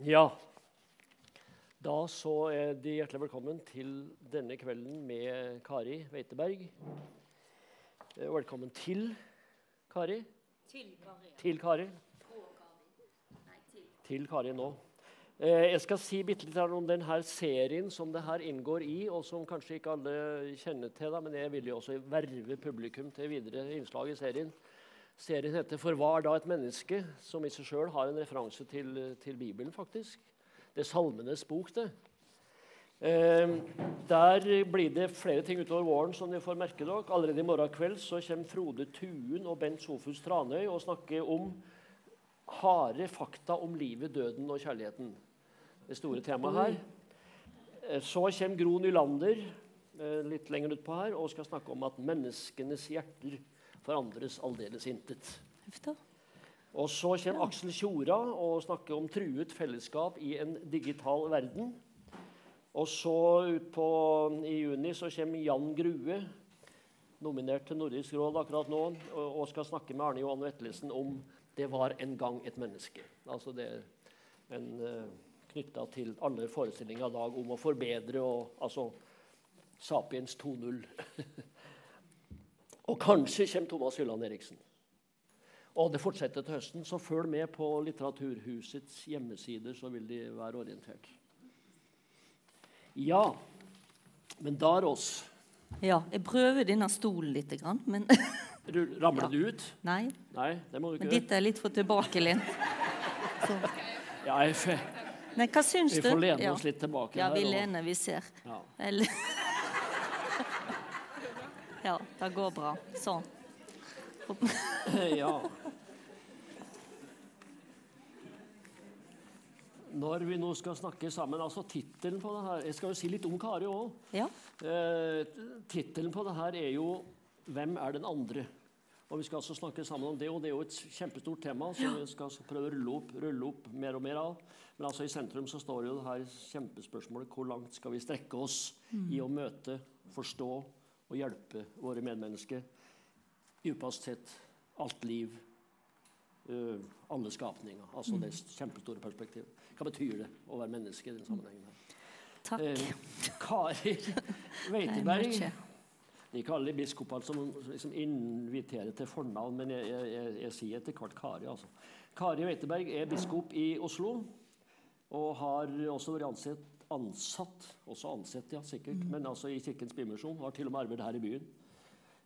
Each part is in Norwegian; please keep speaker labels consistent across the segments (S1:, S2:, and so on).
S1: Ja. Da så er de hjertelig velkommen til denne kvelden med Kari Weiteberg. Eh, Velkommen til Kari.
S2: Til Kari.
S1: Til Kari.
S2: På Kari. Nei, til.
S1: Til Kari nå. Eh, Jeg skal si bitte litt om denne serien som det her inngår i, og som kanskje ikke alle kjenner til, men jeg vil jo også verve publikum til videre innslag i serien. Serien heter 'For hva er da et menneske?', som i seg sjøl har en referanse til, til Bibelen, faktisk. Det er Salmenes bok, det. Eh, der blir det flere ting utover våren, som dere får merke dere. Allerede i morgen kveld så kommer Frode Tuen og Bent Sofus Tranøy og snakker om harde fakta om livet, døden og kjærligheten. Det store temaet her. Eh, Så kommer Gro Nylander eh, litt lenger utpå her og skal snakke om at menneskenes hjerter forandres aldeles intet. Og så kommer Aksel Tjora og snakker om truet fellesskap i en digital verden. Og så utpå i juni så kommer Jan Grue, nominert til Nordisk råd akkurat nå, og, skal snakke med Arne Johan Vetlesen om 'Det var en gang et menneske'. Altså det er en uh, knytta til alle forestillinger i dag om å forbedre og altså Sapiens 2.0. og kanskje kommer Thomas Hylland Eriksen. Og det fortsetter til høsten, så følg med på Litteraturhusets hjemmesider, så vil de være orientert. Ja, men da er oss.
S2: Ja, jeg prøver denne stolen litt, men
S1: Ramler
S2: Ja.
S1: du ut?
S2: nei.
S1: Nei, det må du ikke gjøre.
S2: dette er litt for tilbakelent.
S1: Ja, jeg Nei,
S2: Men hva syns
S1: vi får lene
S2: ja.
S1: oss litt tilbake
S2: Ja, vi
S1: her. og-
S2: lener, vi ser.
S1: Ja.
S2: Ja, det går bra. Sånn.
S1: ja. Når vi nå skal snakke sammen, altså tittelen på det her Jeg skal jo si litt om Kari òg.
S2: Ja.
S1: Eh, Tittelen på det her er jo 'Hvem er den andre?' Og Vi skal altså snakke sammen om det, og det er jo et kjempestort tema som vi skal prøve å rulle opp, rulle opp mer og mer av. Men altså i sentrum så står jo det her kjempespørsmålet hvor langt skal vi strekke oss i å møte, forstå og hjelpe våre medmennesker? Dypest sett alt liv, eh, alle skapninger. Altså det kjempestore perspektivet. Hva betyr det å være menneske i den sammenhengen her?
S2: Takk.
S1: Eh, Kari
S2: Veiteberg. er.
S1: De kaller biskopene som liksom inviterer til fornavn, men jeg, jeg, jeg, jeg sier etter hvert Kari. altså. Kari Veiteberg er biskop i Oslo og har også vært ansett, ansatt også ansett, ja, sikkert, men altså i Kirkens Bymisjon. Har til og med arbeidet her i byen.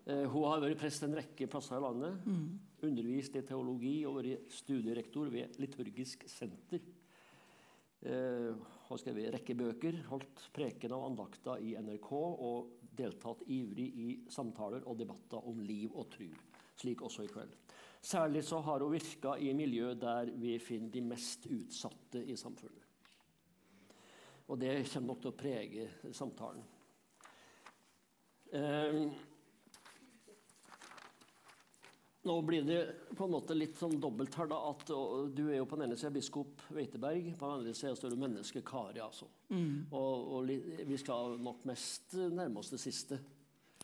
S1: Eh, hun har vært prest en rekke plasser i landet. Undervist i teologi og vært studierektor ved Liturgisk senter. Eh, har skrevet en rekke bøker, holdt preken og andakter i NRK og deltatt ivrig i samtaler og debatter om liv og tru. slik også i kveld. Særlig så har hun virka i miljø der vi finner de mest utsatte i samfunnet. Og det kommer nok til å prege samtalen. Eh, nå blir det på en måte litt sånn dobbelt her, da. At du er jo på den ene sida biskop Weiteberg, på den andre sida står du menneske Kari, altså. Og, og vi skal nok mest nærme oss det siste.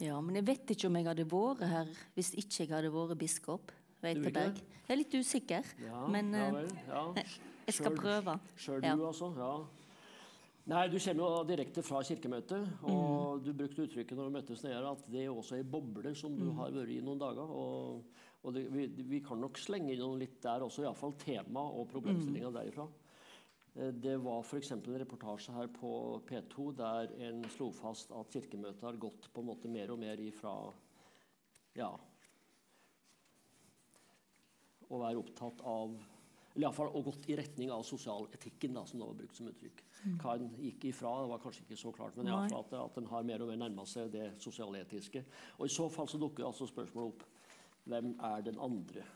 S2: Ja, men jeg vet ikke om jeg hadde vært her hvis ikke jeg hadde vært biskop. Weiteberg. Jeg er litt usikker,
S1: Ja,
S2: men
S1: ja
S2: eh,
S1: vel. Ja.
S2: jeg skal
S1: Sjøl-
S2: prøve.
S1: Sjøl
S2: Ja.
S1: du, altså? Ja. Nei, Du kommer jo direkte fra kirkemøtet, og du brukte uttrykket når vi møttes nede at det er også ei boble som du har vært i noen dager. og, og det, vi, vi kan nok slenge innom litt der også, iallfall tema og problemstillinga derifra. Eh, Det var f.eks. en reportasje her på P2 der en slo fast at Kirkemøtet har gått på en måte mer og mer ifra ja, å være opptatt av eller i alle fall, og gått i retning av sosialetikken, da, som det var brukt som uttrykk. Hva en gikk ifra, det var kanskje ikke så klart, men i alle fall at, at en har mer og mer nærma seg det sosialetiske. Og I så fall så dukker altså spørsmålet opp hvem er den andre?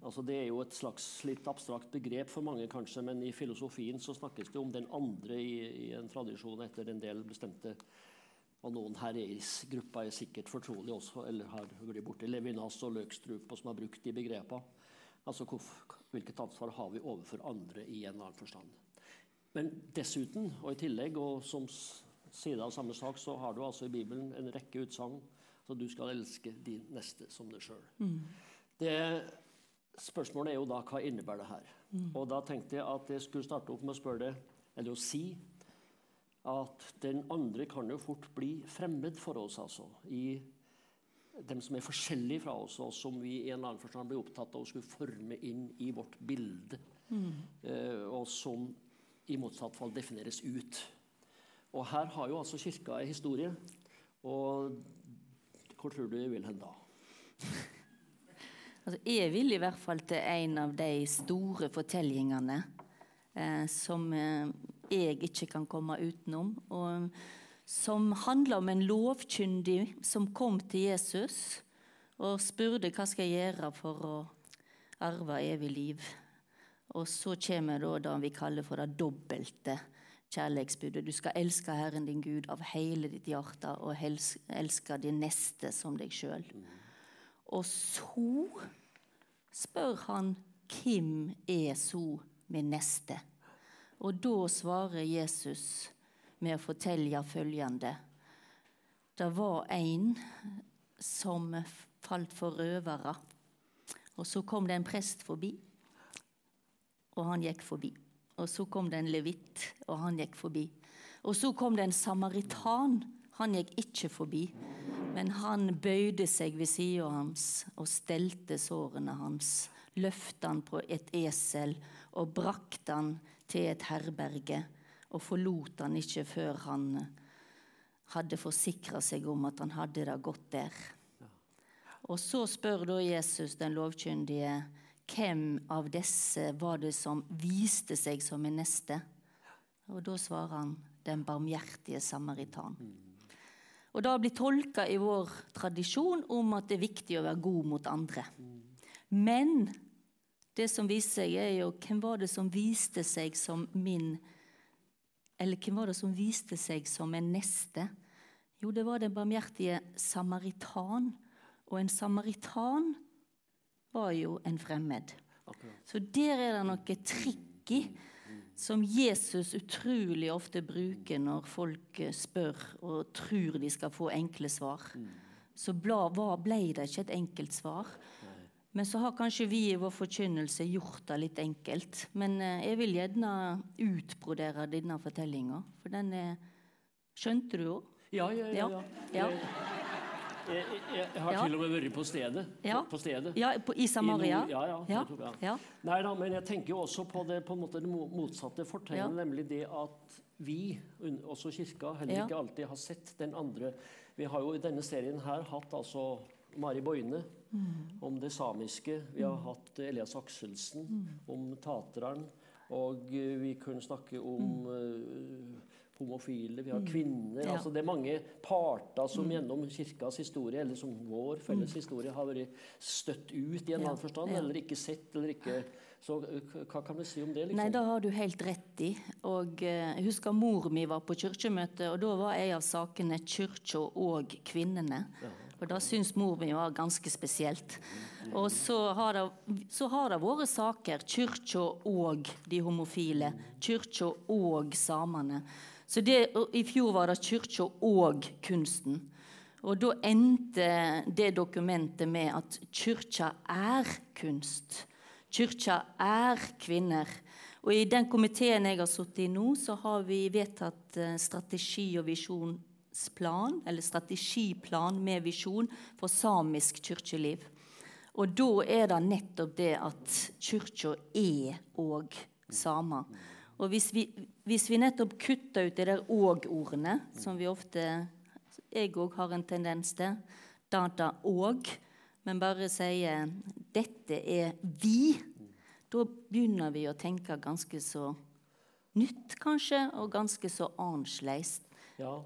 S1: Altså Det er jo et slags litt abstrakt begrep for mange, kanskje, men i filosofien så snakkes det om den andre i, i en tradisjon etter en del bestemte og noen her i gruppa er sikkert fortrolige også, eller har vært borti Levinas og Løkstrup, og som har brukt de begrepene. Altså hvilket ansvar har vi overfor andre i en eller annen forstand. Men dessuten, og i tillegg, og som side av samme sak, så har du altså i Bibelen en rekke utsagn. Så du skal elske din neste som deg sjøl. Det spørsmålet er jo da hva innebærer det her? Og da tenkte jeg at jeg skulle starte opp med å spørre deg, eller å si, at den andre kan jo fort bli fremmed for oss, altså. I dem som er forskjellige fra oss, og som vi i en annen forstand blir opptatt av å skulle forme inn i vårt bilde. Eh, og som i motsatt fall defineres ut. Og her har jo altså Kirka en historie. Og hvor tror du jeg vil hen da?
S2: Altså, jeg vil i hvert fall til en av de store fortellingene eh, som eh, jeg ikke kan komme utenom. Og som handler om en lovkyndig som kom til Jesus og spurte hva skal jeg gjøre for å arve evig liv. Og så kommer da det vi kaller for det dobbelte kjærlighetsbudet. Du skal elske Herren din Gud av hele ditt hjerte og elske din neste som deg sjøl. Og så spør han hvem er så min neste? Og da svarer Jesus med å fortelle følgende. Det var en som falt for røvere. Og så kom det en prest forbi, og han gikk forbi. Og så kom det en levitt, og han gikk forbi. Og så kom det en samaritan. Han gikk ikke forbi, men han bøyde seg ved sida hans og stelte sårene hans. Løftet han på et esel og brakte han til et herberge. Og forlot han ikke før han hadde forsikra seg om at han hadde det godt der. Og så spør da Jesus den lovkyndige hvem av disse var det som viste seg som en neste? Og da svarer han den barmhjertige samaritan. Og det blir tolka i vår tradisjon om at det er viktig å være god mot andre. Men det som viser seg, er jo hvem var det som viste seg som min Eller hvem var det som viste seg som en neste? Jo, det var den barmhjertige samaritan. Og en samaritan var jo en fremmed. Så der er det noe trikk i som Jesus utrolig ofte bruker når folk spør og tror de skal få enkle svar. Så ble det ikke et enkelt svar. Men så har kanskje vi i vår forkynnelse gjort det litt enkelt. Men jeg vil gjerne utbrodere denne fortellinga, for den er Skjønte du òg?
S1: Ja, ja, ja. ja. ja. Jeg, jeg, jeg, har ja. til og med vært på stedet.
S2: Ja,
S1: på stedet.
S2: ja på, I Samaria?
S1: I ja, ja, ja. Nei da, men jeg tenker jo også på det, på måte det motsatte fortegnet, nemlig det at vi, også Kirka, heller ikke alltid har sett den andre. Vi har jo i denne serien her hatt altså Mari Boine mm. om det samiske. Vi har mm. hatt Elias Akselsen mm. om tateren. Og vi kunne snakke om uh, homofile, vi har mm. kvinner. Ja. altså Det er mange parter som mm. gjennom kirkas historie, eller som vår felles mm. historie, har vært støtt ut i en annen forstand, ja. eller ikke sett, eller ikke Så hva kan vi si om det? liksom?
S2: Nei, Det har du helt rett i. Og uh, Jeg husker mor mi var på kirkemøte, og da var en av sakene kirka og kvinnene. Ja. Og det syns mor mi var ganske spesielt. Og så har det, så vært saker, kirka og de homofile, kirka og samene. Så det, I fjor var det kyrkja og kunsten. Og da endte det dokumentet med at kyrkja er kunst. Kyrkja er kvinner. Og i den komiteen jeg har sittet i nå, så har vi vedtatt eh, strategi- og visjonsplan, eller strategiplan med visjon for samisk kirkeliv. Og da er det nettopp det at kyrkja er òg samer. Og hvis vi, hvis vi nettopp kutter ut de der òg-ordene, som vi ofte Jeg òg har en tendens til. Data òg. Men bare sier 'dette er vi'. Da begynner vi å tenke ganske så nytt, kanskje, og ganske så annerledes.
S1: Ja.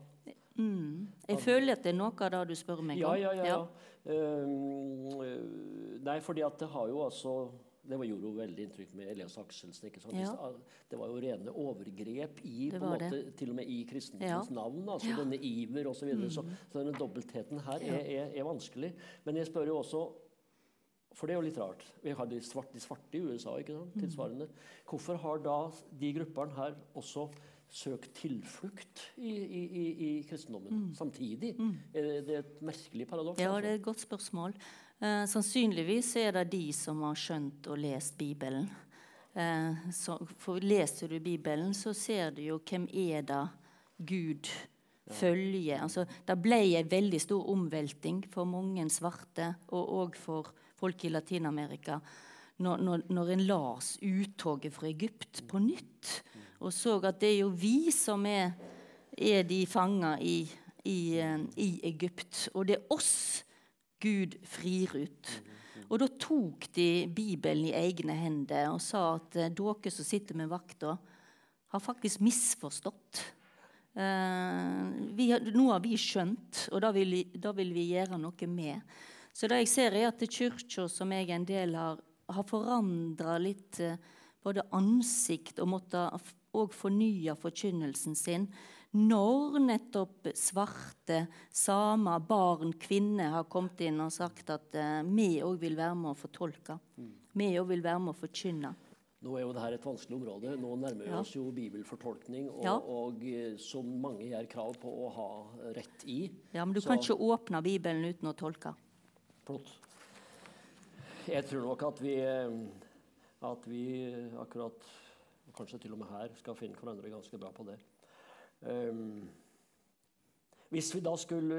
S2: Mm. Jeg føler at det er noe av det du spør meg
S1: om. Ja, ja, ja. ja. Uh, nei, fordi at det har jo altså det gjorde jo veldig inntrykk med Elias Akselsen. ikke sant? Ja. Det var jo rene overgrep i, på en måte, til og med i kristendommens ja. navn. altså ja. Denne iver osv. Så, videre. mm. så, så denne dobbeltheten her er, er, er, vanskelig. Men jeg spør jo også For det er jo litt rart. Vi har de svarte, de svarte i USA, ikke sant? Mm. tilsvarende. Hvorfor har da de gruppene her også søkt tilflukt i, i, i, i kristendommen mm. samtidig? Mm. Er det et merkelig paradoks?
S2: Ja, altså? det er et godt spørsmål. Eh, sannsynligvis er det de som har skjønt og lest Bibelen. Eh, så, for Leser du Bibelen, så ser du jo hvem er det Gud følger. Altså, det ble en veldig stor omvelting for mange svarte, og òg for folk i Latin-Amerika, når, når, når en las uttoget fra Egypt på nytt, og så at det er jo vi som er, er de fanga i, i, eh, i Egypt. Og det er oss Gud frir ut. Og da tok de Bibelen i egne hender og sa at eh, dere som sitter med vakta, har faktisk misforstått. Eh, vi, nå har vi skjønt, og da vil, da vil, vi gjøre noe med. Så det jeg ser, er at kirka som jeg en del har, har forandra litt både ansikt og måtte òg fornya forkynnelsen sin når nettopp svarte, samer, barn, kvinner har kommet inn og sagt at uh, vi òg vil være med å fortolke. Mm. Vi òg vil være med å forkynne.
S1: Nå er jo dette et vanskelig område. Nå nærmer vi ja. oss jo bibelfortolkning, og, ja. og, eh, som mange gjør krav på å ha rett i.
S2: Ja, Men du Så, kan ikke åpne Bibelen uten å tolke.
S1: Flott. Jeg tror nok at vi, eh, at vi akkurat, kanskje til og med her, skal finne hverandre ganske bra på det. Um, hvis vi da skulle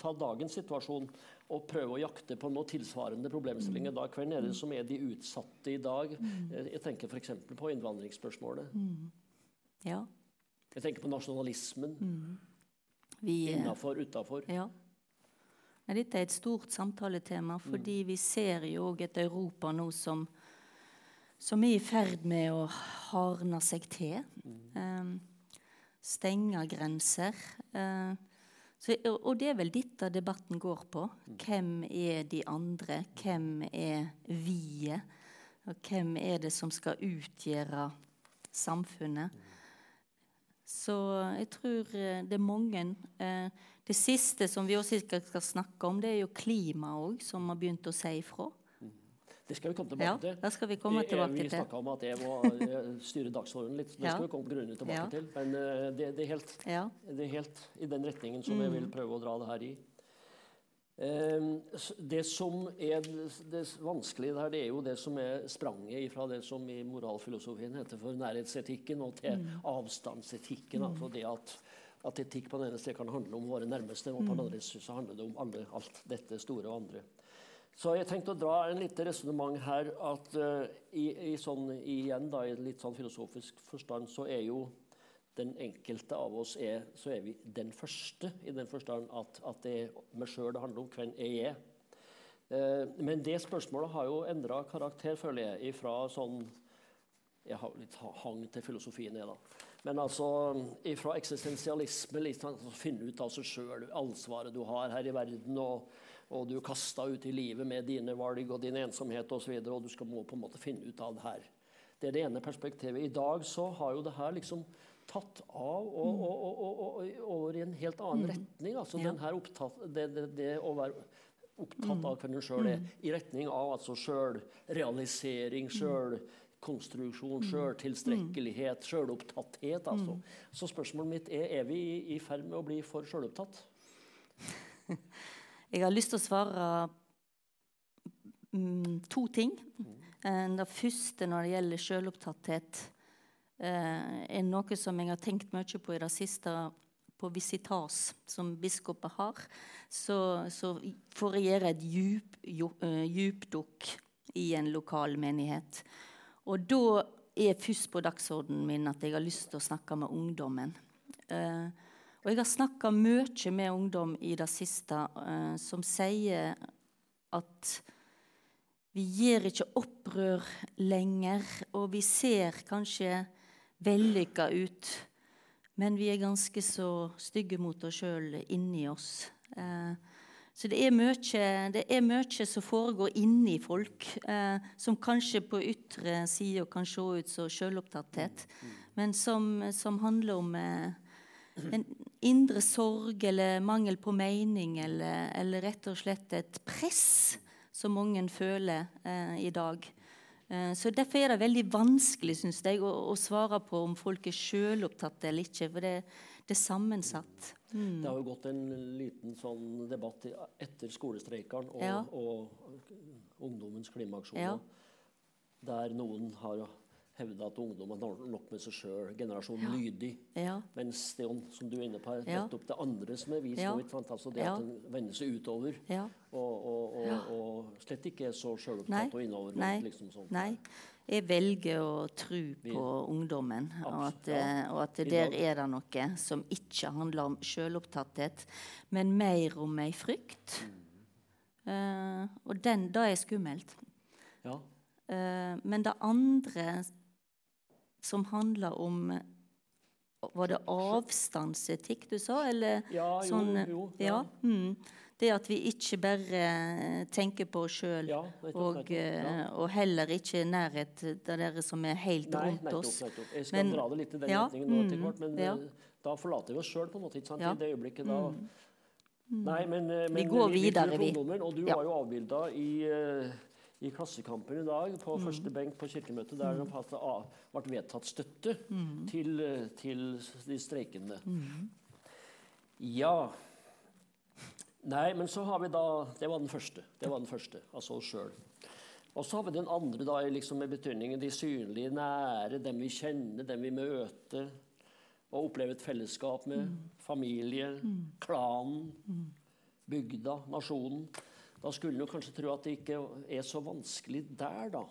S1: ta dagens situasjon og prøve å jakte på noe tilsvarende problemstillinger da, hvem er det som er de utsatte i dag? Mm. Jeg tenker f.eks. på innvandringsspørsmålet. Mm.
S2: Ja.
S1: Jeg tenker på nasjonalismen. Mm. Vi, Innafor, utafor.
S2: Ja. Dette er et stort samtaletema, fordi mm. vi ser jo òg et Europa nå som, som er i ferd med å hardne seg til. Um, stenge grenser. Uh, så, og det er vel dette debatten går på. Hvem er de andre? Hvem er vi-et? Og hvem er det som skal utgjøre samfunnet? Så jeg tror eh, det er mange. Eh, det siste som vi også skal snakke om, det er jo klima òg, som har begynt å si ifra.
S1: Det skal vi komme tilbake
S2: ja,
S1: til.
S2: Det skal vi komme tilbake
S1: til.
S2: Vi
S1: snakka om at jeg må eh, styre dagsordenen litt. Det skal vi komme grundig tilbake ja. til. Men uh, det, det, er helt, ja. det, er helt, i den retningen som mm. jeg vil prøve å dra det her i. Um, det som er det vanskelige her, det er jo det som er spranget fra det som i moralfilosofien heter for nærhetsetikken, og til mm. avstandsetikken. Mm. Altså det at, at, etikk på den ene siden kan handle om våre nærmeste, og på den mm. andre siden handler det om alle, alt dette store og andre. Så jeg tenkte å dra en lite resonnement her at uh, i, i, sånn, igjen da, i litt sånn filosofisk forstand så er jo den enkelte av oss er, så er vi den første, i den forstand at, at det er meg sjøl det handler om. Hvem jeg er. Uh, men det spørsmålet har jo endra karakter, føler jeg, ifra sånn Jeg har litt hang til filosofien, jeg, da. Men altså ifra eksistensialisme, litt sånn, finne ut av seg sjøl, ansvaret du har her i verden. og og du er kasta ut i livet med dine valg og din ensomhet osv. Og, så videre, og du skal må på en måte finne ut av det her. Det er det ene perspektivet. I dag så har jo det her liksom tatt av og, og, og, og over i en helt annen mm. retning. altså ja. her opptatt, det, det, det, å være opptatt mm. av hvem du sjøl er, mm. i retning av altså sjølrealisering, mm. sjølkonstruksjon, mm. sjøltilstrekkelighet, sjølopptatthet. altså. Så spørsmålet mitt er er vi i, i ferd med å bli for sjølopptatt.
S2: Jeg har lyst til å svare mm, to ting. Mm. Det første når det gjelder selvopptatthet, uh, er noe som jeg har tenkt mye på i det siste på visitas som biskoper har. Så, så får jeg gjøre et djup, djupdukk i en lokal menighet. Og da er først på dagsordenen min at jeg har lyst til å snakke med ungdommen. Uh, og jeg har snakka mye med ungdom i det siste uh, som sier at vi gjør ikke opprør lenger, og vi ser kanskje vellykka ut, men vi er ganske så stygge mot oss sjøl inni oss. Uh, så det er, mye, det er mye som foregår inni folk, eh, som kanskje på ytre side kan se ut som sjølopptatthet, men som, som handler om en indre sorg eller mangel på mening eller, eller rett og slett et press som mange føler eh, i dag. Eh, så Derfor er det veldig vanskelig synes jeg, å, å svare på om folk er sjølopptatte eller ikke. For det, det er sammensatt.
S1: Mm. Det har jo gått en liten sånn debatt etter skolestreikeren og,
S2: Ja.
S1: og ungdommens klimaaksjoner,
S2: Ja.
S1: der noen har hevda at ungdommen har nok med seg sjøl, generasjon lydig.
S2: Ja.
S1: Mens det som du er inne på, er
S2: Ja.
S1: nettopp det andre som er vist
S2: Ja.
S1: nå. Altså det
S2: Ja.
S1: at en vender seg utover
S2: Ja.
S1: og, og, og,
S2: Ja.
S1: og slett ikke er så sjølopptatt og innovervendt. Liksom sånn.
S2: Nei. Jeg velger å tro på ungdommen, og at,
S1: Ja.
S2: eh, og at der er det noe som ikke handler om sjølopptatthet, men mer om ei frykt.
S1: Mm.
S2: Uh, og den, det er skummelt.
S1: Ja.
S2: Uh, men det andre som handler om Var det avstandsetikk du sa, eller
S1: Ja, jo,
S2: sånn
S1: jo,
S2: Ja.
S1: ja.
S2: Mm, det at vi ikke bare eh, tenker på oss sjøl,
S1: Ja,
S2: og, eh,
S1: ja.
S2: og heller ikke nærhet til dere som er helt
S1: Nei,
S2: rundt
S1: nettopp,
S2: oss.
S1: nettopp. Jeg skal
S2: Men-
S1: dra det litt i den
S2: ja,
S1: retningen nå etter
S2: mm,
S1: hvert, men
S2: ja.
S1: eh, da forlater vi oss sjøl på en måte. ikke sant?
S2: Mm.
S1: I det øyeblikket da Nei, men, eh, men vi, går
S2: videre, vi.
S1: og du var jo avbilda i, eh, i Klassekampen i dag,
S2: Mm.
S1: på første benk på Kirkemøtet, der det ble vedtatt støtte
S2: Mm.
S1: til, eh, til de streikende. Ja Nei, men så har vi da Det var den første. Det var den første, altså oss sjøl. Og så har vi den andre da, liksom med betydningen de synlige, nære, dem vi kjenner, dem vi møter. Og opplever et fellesskap med. Familie, klanen, bygda, nasjonen. Da skulle en kanskje tro at det ikke er så vanskelig der, da.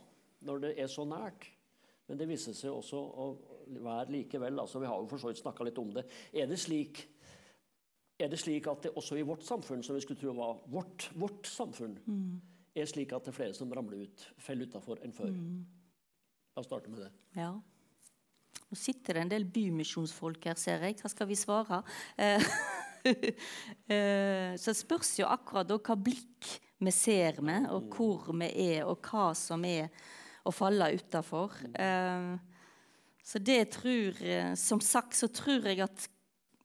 S1: Når det er så nært. Men det viser seg også å være likevel. altså Vi har jo for så vidt snakka litt om det. Er det slik er det slik at det også i vårt samfunn, som vi skulle tro var vårt, vårt samfunn, er slik at det er flere som ramler ut, faller utafor enn før? La oss starte med det.
S2: Ja. Nå sitter det en del bymisjonsfolk her, ser jeg. Hva skal vi svare? Eh, så det spørs jo akkurat da hva blikk vi ser med, og hvor vi er, og hva som er å falle utafor. Eh, så det tror eh, Som sagt så tror jeg at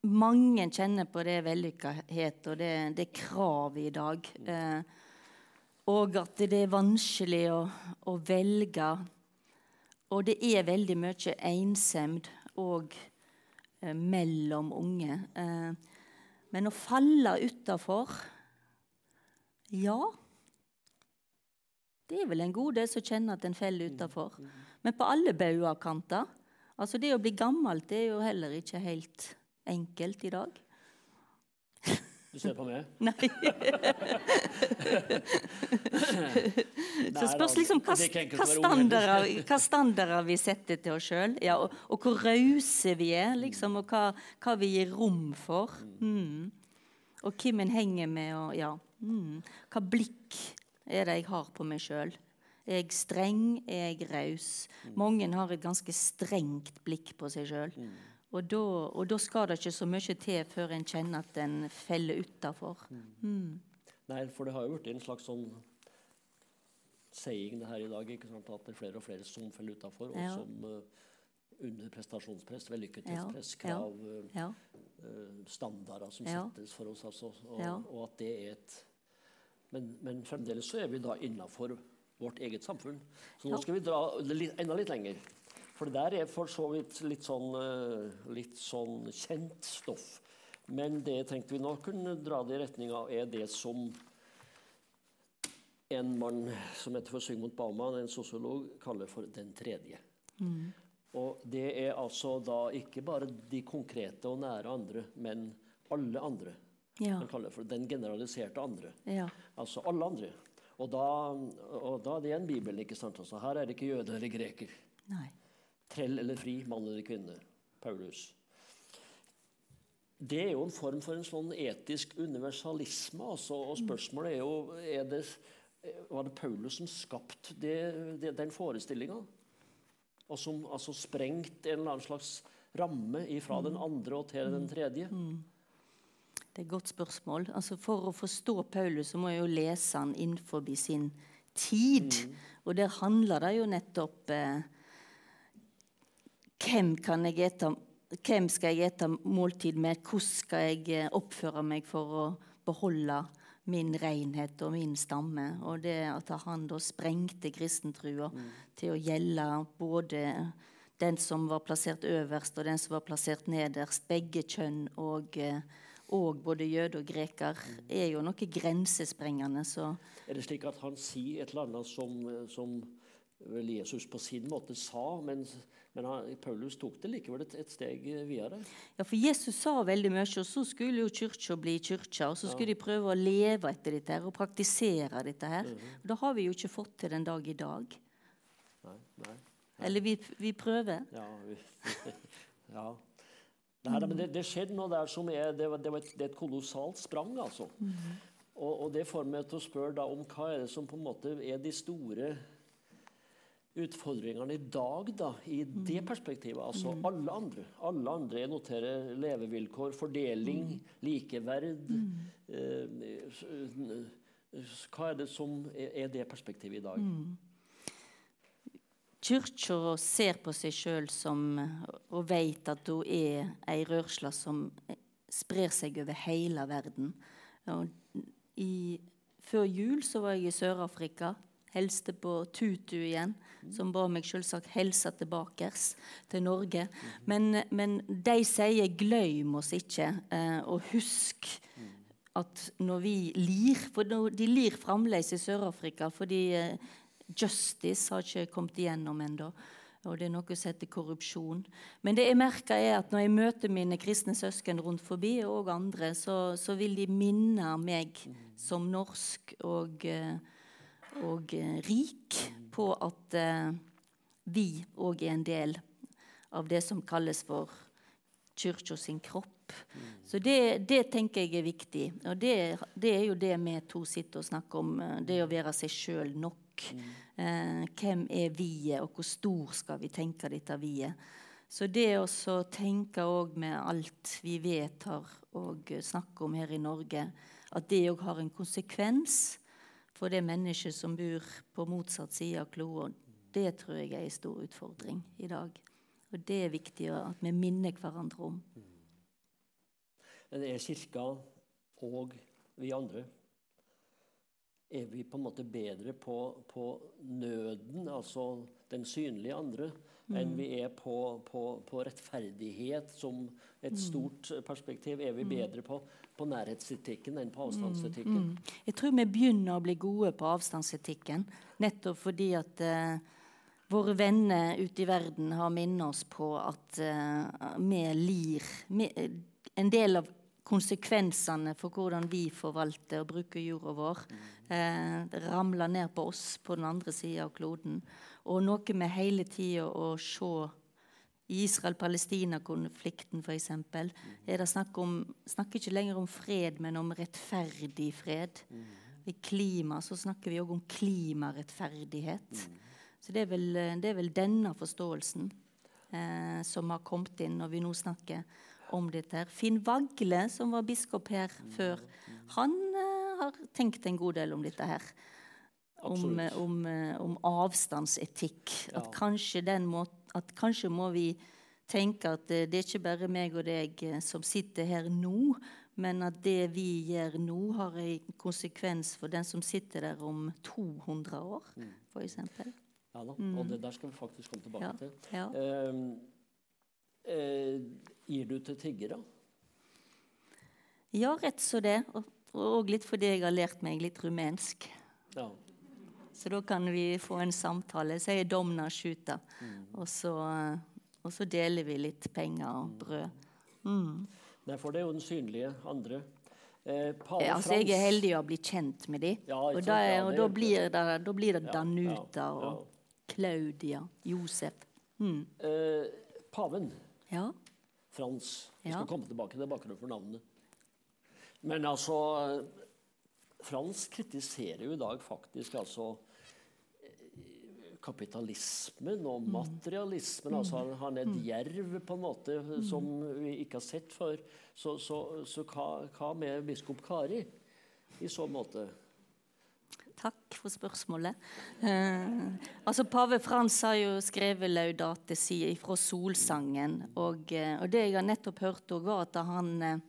S2: mange kjenner på det vellykkethet og det, det kravet i dag. Eh, og at det er vanskelig å, å velge. Og det er veldig mye ensemd eh, mellom unge. Eh, men å falle utafor Ja. Det er vel en god del som kjenner at en faller utafor. Men på alle bauger kanter. Altså det å bli gammelt det er jo heller ikke helt enkelt i dag.
S1: Du ser på meg?
S2: Nei. Så spørs liksom hva,
S1: er
S2: standarder, hva standarder vi setter til oss sjøl, ja, og, og hvor rause vi er, liksom, og hva, hva vi gir rom for. Mm. Og hvem en henger med, og ja. Mm. Hva blikk er det jeg har på meg sjøl? Er jeg streng? Er jeg raus? Mange har et ganske strengt blikk på seg sjøl. Og da, og da skal det ikke så mye til før en kjenner at en feller utafor.
S1: Nei, for det har jo blitt en slags sånn saying det her i dag. ikke sant? At det er flere og flere som faller utafor, og
S2: Ja.
S1: som uh, under prestasjonspress, vellykkethetspress, krav, uh,
S2: Ja.
S1: uh, standarder som
S2: Ja.
S1: settes for oss. Altså, og, og at det er et men, men fremdeles så er vi da innafor vårt eget samfunn. Så nå skal vi dra litt, enda litt lenger. For det der er for så vidt litt sånn, uh, litt sånn kjent stoff. Men det tenkte vi nå kunne dra det i retning av er det som en mann som heter for Sigmund Baumann, en sosiolog, kaller for 'den tredje'. Og det er altså da ikke bare de konkrete og nære andre, men alle andre.
S2: Ja.
S1: Han kaller det for 'den generaliserte andre'.
S2: ja.
S1: Altså alle andre. Og da, og da er det igjen Bibelen. ikke sant? Altså, her er det ikke jøde eller greker.
S2: Nei.
S1: Trell eller fri, mann eller kvinne. Paulus. Det er jo en form for en sånn etisk universalisme. Altså, og spørsmålet er jo er det, Var det Paulus som skapte den forestillinga? Og som altså sprengt en eller annen slags ramme fra den andre og til den tredje?
S2: Det er et godt spørsmål. Altså, for å forstå Paulus så må jeg jo lese han innenfor sin tid. Og der handler det jo nettopp eh, hvem, ete, hvem skal jeg ete måltid med? Hvordan skal jeg eh, oppføre meg for å beholde min renhet og min stamme. Og det at han da sprengte kristentrua mm. til å gjelde både den som var plassert øverst, og den som var plassert nederst. Begge kjønn og, og både jøde og greker mm. er jo noe grensesprengende. Så.
S1: Er det slik at han sier et eller annet som, som vel Jesus på sin måte sa, men men han, Paulus tok det likevel et, et, steg videre.
S2: Ja, for Jesus sa veldig mye, og så skulle jo kirka bli kirka. Og så skulle ja. de prøve å leve etter dette her, og praktisere dette her. Mm -hmm. Da har vi jo ikke fått til den dag i dag.
S1: Nei, nei.
S2: Ja. Eller vi, vi, prøver.
S1: Ja. Vi, ja. Nei, men det, det, skjedde noe der som er Det, var, det, var et, det er et kolossalt sprang, altså. Mm -hmm. og, og, det får meg til å spørre da om hva er det som på en måte er de store utfordringene i dag da, i mm. det perspektivet. Altså mm. alle andre. Alle andre noterer levevilkår, fordeling, mm. likeverd. Mm. Eh, hva er det som er, det perspektivet i dag? Mm.
S2: Kirka ser på seg sjøl som og vet at hun er ei rørsle som sprer seg over hele verden. Og I, før jul så var jeg i Sør-Afrika Helste på Tutu igjen, som ba meg selvsagt hilse tilbake til Norge. Men, men, de sier 'gløym oss ikke', eh, og husk at når vi lir For de lir fremdeles i Sør-Afrika fordi eh, justice har ikke kommet igjennom ennå. Og det er noe som heter korrupsjon. Men det jeg merker er at når jeg møter mine kristne søsken rundt forbi, og andre, så, så vil de minne meg som norsk og uh, og eh, rik på at eh, vi òg er en del av det som kalles for kirka sin kropp. Så det, det, tenker jeg er viktig. Og det, det, er jo det vi to sitter og snakker om. Eh, det å være seg sjøl nok. Hvem er vi-et, og hvor stor skal vi tenke dette vi-et? Så det å tenke òg med alt vi vedtar og snakker om her i Norge, at det òg har en konsekvens for det mennesket som bor på motsatt side av kloden. Det tror jeg er en stor utfordring i dag. Og det er viktig at vi minner hverandre om.
S1: Men er Kirka og vi andre Er vi på en måte bedre på, på nøden, altså den synlige andre, mm. enn vi er på, på, på, rettferdighet som et mm. stort perspektiv? Er vi mm. bedre på på nærhetsetikken enn på avstandsetikken. Mm, mm.
S2: Jeg tror vi begynner å bli gode på avstandsetikken, nettopp fordi at uh, våre venner ute i verden har minnet oss på at uh, vi lir vi, En del av konsekvensene for hvordan vi forvalter og bruker jorda vår, uh, ramler ned på oss på den andre sida av kloden. Og noe med hele tida å se Israel-Palestina-konflikten f.eks. er det snakk om snakker ikke lenger om fred, men om rettferdig fred. I klima så snakker vi òg om klimarettferdighet. Så det er vel, det er vel denne forståelsen eh, som har kommet inn når vi nå snakker om dette. her. Finn Vagle, som var biskop her før, han eh, har tenkt en god del om dette her. Om, om, eh, om, avstandsetikk. Ja. At kanskje den måten at kanskje må vi tenke at det er ikke bare meg og deg eh, som sitter her nå, men at det vi gjør nå, har en konsekvens for den som sitter der om 200 år, mm. f.eks.
S1: Ja da, mm. og det der skal vi faktisk komme tilbake
S2: ja.
S1: til.
S2: Ja.
S1: Eh, eh, gir du til tiggere?
S2: Ja, rett så det. Og, og litt fordi jeg har lært meg litt rumensk. Ja. Så da kan vi få en samtale. Så jeg er domna sjuta. Mm. Og, så, og, så, deler vi litt penger og brød. Mm.
S1: Nei, for det er jo den synlige andre.
S2: Eh, ja, altså, jeg er heldig å bli kjent med dem. Ja, og, da, og da, blir det, da, blir det, Danuta og Claudia, Josef. Mm.
S1: Eh, paven. Frans. Vi skal komme tilbake til bakgrunnen for navnet. Men altså Frans kritiserer jo i dag faktisk altså kapitalismen og mm. materialismen. Altså han, han er et mm. jerv på en måte som vi ikke har sett før. Så, så, så hva, hva, med biskop Kari i så måte?
S2: Takk for spørsmålet. Eh, altså Pave Frans har jo skrevet 'Laudate si' fra Solsangen. Og, eh, og, det jeg har nettopp hørt, var at han, eh,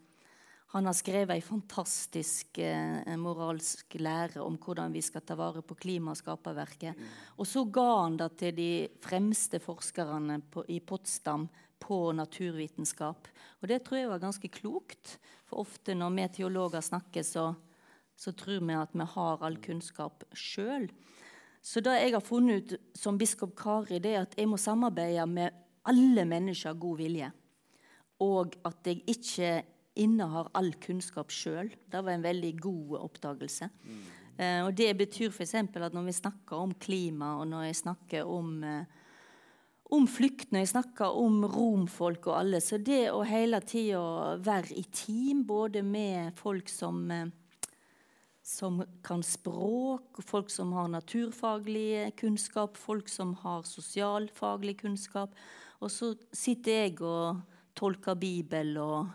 S2: Han har skrevet ei fantastisk eh, moralsk lære om hvordan vi skal ta vare på klima og skaperverket. Mm. Og så ga han det til de fremste forskerne på, i Potsdam på naturvitenskap. Og det tror jeg var ganske klokt. For ofte når vi teologer snakker, så, så tror vi at vi har all kunnskap sjøl. Så det jeg har funnet ut som biskop Kari, det er at jeg må samarbeide med alle mennesker av god vilje. Og at jeg ikke innehar all kunnskap sjøl. Det var en veldig god oppdagelse. Mm. Og det betyr f.eks. at når vi snakker om klima, og når jeg snakker om, eh, om flukt, når jeg snakker om romfolk og alle, så det å hele tida være i team, både med folk som eh, som kan språk, folk som har naturfaglig kunnskap, folk som har sosialfaglig kunnskap. Og så sitter jeg og tolker Bibel og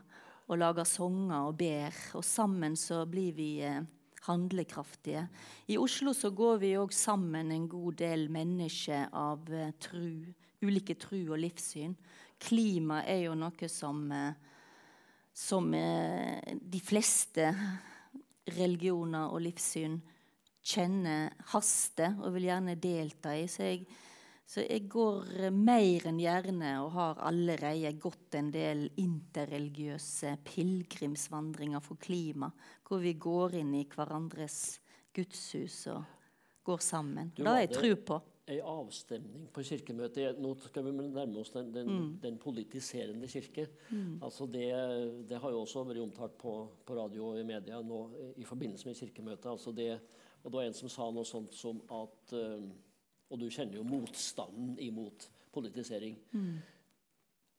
S2: og lager sanger og ber. Og sammen så blir vi eh, handlekraftige. I Oslo så går vi òg sammen en god del mennesker av eh, tru, ulike tru og livssyn. Klima er jo noe som, eh, som de fleste religioner og livssyn kjenner haster og vil gjerne delta i. Så jeg så jeg går eh, mer enn gjerne og har allerede gått en del interreligiøse pilegrimsvandringer for klima, hvor vi går inn i hverandres gudshus og går sammen. det har jeg tro på.
S1: En avstemning på kirkemøtet Nå skal vi nærme oss den, den, mm. den politiserende kirke. Mm. Altså det, det, har jo også vært omtalt på, på, radio og i media nå i forbindelse med kirkemøtet. Altså det, og det var en som sa noe sånt som at uh, og du kjenner jo motstanden imot politisering. Mm.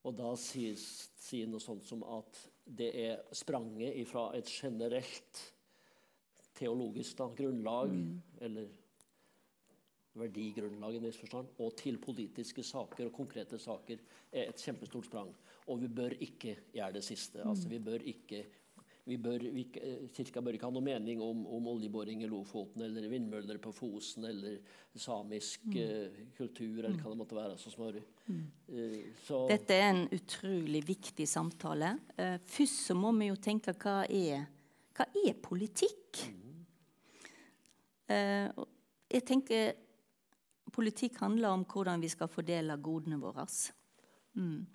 S1: Og da sier, si noe sånt som at det er spranget fra et generelt teologisk da, grunnlag, mm. eller verdigrunnlag i viss forstand, og til politiske saker og konkrete saker, er et kjempestort sprang. Og vi bør ikke gjøre det siste. Altså, vi bør ikke bør, vi, Kirka bør ikke ha noe mening om, om oljeboring i Lofoten eller vindmøller på Fosen eller samisk mm. uh, kultur eller hva det måtte være. Så. Mm.
S2: Uh, Dette er en utrolig viktig samtale. Uh, først så må vi jo tenke hva er, hva er politikk? Mm. jeg tenker politikk handler om hvordan vi skal fordele godene våre. Mm.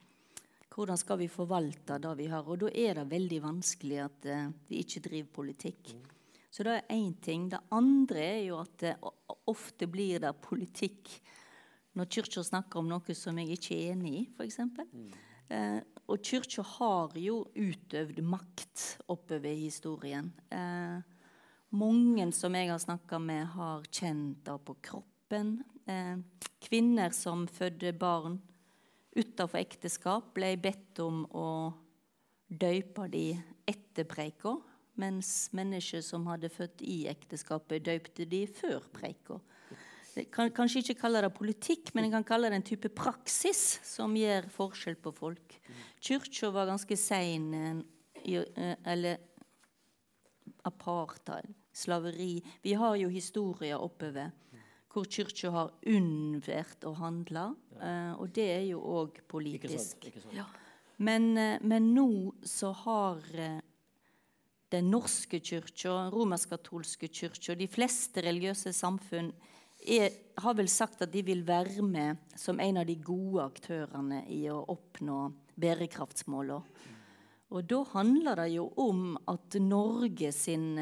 S2: Hvordan skal vi forvalte det vi har? Og da er det veldig vanskelig at uh, vi ikke driver politikk. Så det er én ting. Det andre er jo at uh, ofte blir det politikk når Kirka snakker om noe som jeg ikke er enig i, f.eks. Uh, og Kirka har jo utøvd makt oppover historien. Uh, mange som jeg har snakka med, har kjent det på kroppen. kvinner som fødte barn utenfor ekteskap ble bedt om å døype de etter preika, mens mennesker som hadde født i ekteskapet, døypte de før preika. Jeg kan kanskje ikke kalle det politikk, men jeg kan kalle det en type praksis som gjør forskjell på folk. Kyrkja var ganske sein eh, Eller apartheid, slaveri Vi har jo historier oppover hvor Kirka har unnvært å handle. Ja. og det er jo òg politisk. Ikke sant, ikke sant. Ja. Men, uh, men, nå så har uh, Den norske kyrkja, romersk-katolske kyrkja, de fleste religiøse samfunn er, har vel sagt at de vil være med som en av de gode aktørene i å oppnå bærekraftsmålene. Og da handler det jo om at Norge sin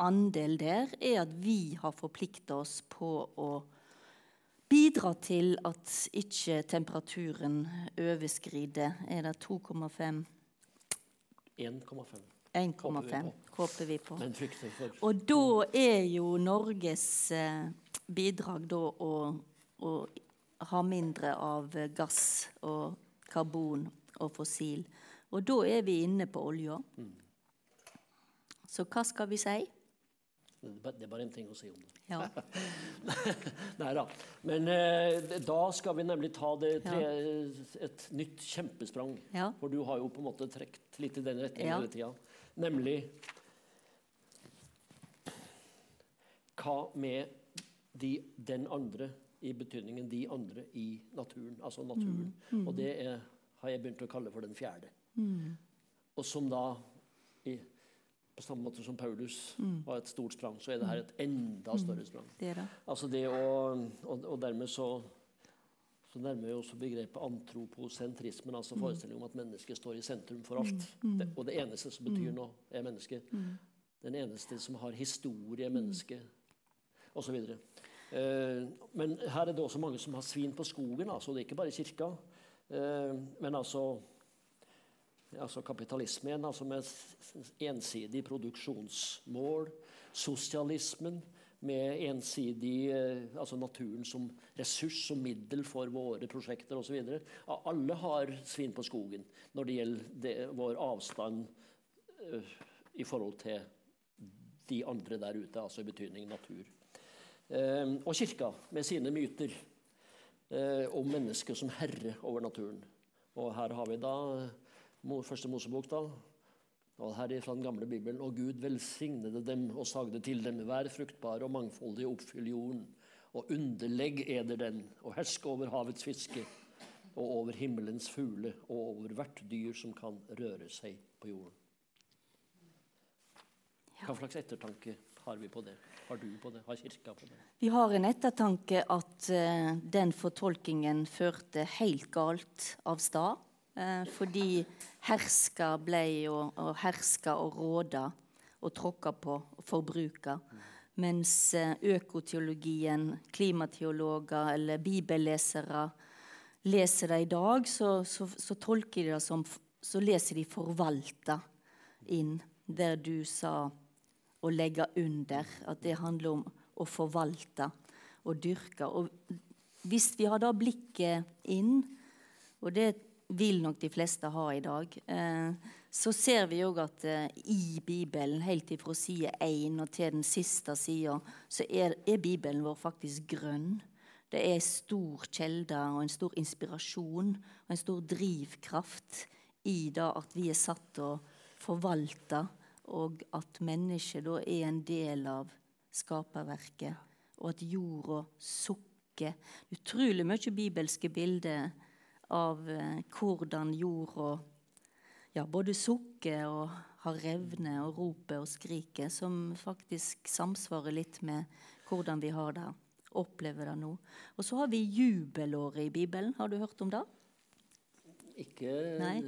S2: andel der er at vi har forplikta oss på å bidra til at ikke temperaturen overskrider Er det 2,5?
S1: 1,5.
S2: 1,5 håper vi på. Og da er jo Norges eh, bidrag da å, å ha mindre av gass og karbon og fossil. Og da er vi inne på olja. Mm. Så hva skal vi si?
S1: Det er bare en ting å si om det.
S2: Ja.
S1: Nei da. Men eh, da skal vi nemlig ta det, tre, et nytt kjempesprang.
S2: Ja.
S1: For du har jo på en måte trukket litt i den retningen hele tida. Nemlig Hva med de, den andre, i betydningen de andre i naturen? Altså naturen. Mm. Mm. Og det er, har jeg begynt å kalle for den fjerde. Mm. Og som da i, på samme måte som Paulus var et stort sprang, så er det her et enda større sprang.
S2: Det det.
S1: Altså det å, og, og dermed så, så nærmer vi også begrepet antroposentrismen, altså forestillingen om at mennesket står i sentrum for alt. Det, og det eneste som betyr noe, er mennesket. Den eneste som har historie, er mennesket, osv. Eh, men her er det også mange som har svin på skogen. altså Det er ikke bare kirka. Eh, men altså altså kapitalisme igjen, altså med ensidig produksjonsmål. Sosialismen med ensidig eh, altså naturen som ressurs, som middel for våre prosjekter osv. Alle har svin på skogen når det gjelder det, vår avstand uh, i forhold til de andre der ute, altså i betydning natur. Uh, og kirka med sine myter om mennesket som herre over naturen. Og her har vi da første Mosebok, da. Her er fra den gamle Bibelen. Og Gud velsignede dem og sagde til dem, vær fruktbare og mangfoldige, oppfyll jorden. Og underlegg eder den, og hersk over havets fiske, og over himmelens fugle, og over hvert dyr som kan røre seg på jorden. Hva slags ettertanke har vi på det? Har du på det? Har kirka på det?
S2: Vi har en ettertanke at uh, den fortolkingen førte helt galt av stad. Uh, fordi herska ble og, og herska og råda og tråkka på og forbruka. Mens uh, økoteologien, klimateologer eller bibellesere leser det i dag, så, så, så tolker de det som Så leser de 'forvalta' inn, der du sa å legge under. At det handler om å forvalte og dyrke. Og hvis vi har da blikket inn, og det vil nok de fleste ha i dag, eh, så ser vi òg at eh, i Bibelen, helt ifra side 1 og til den siste sida, så er, er, Bibelen vår faktisk grønn. Det er en stor kjelde og en stor inspirasjon og en stor drivkraft i det at vi er satt til å forvalte og at mennesket da er en del av skaperverket, og at jorda sukker. Utrolig mye bibelske bilder av eh, hvordan jorda ja, både sukker og har revne og roper og skriker, som faktisk samsvarer litt med hvordan vi har det, opplever det nå. Og så har vi jubelåret i Bibelen. Har du hørt om det?
S1: Ikke
S2: nei,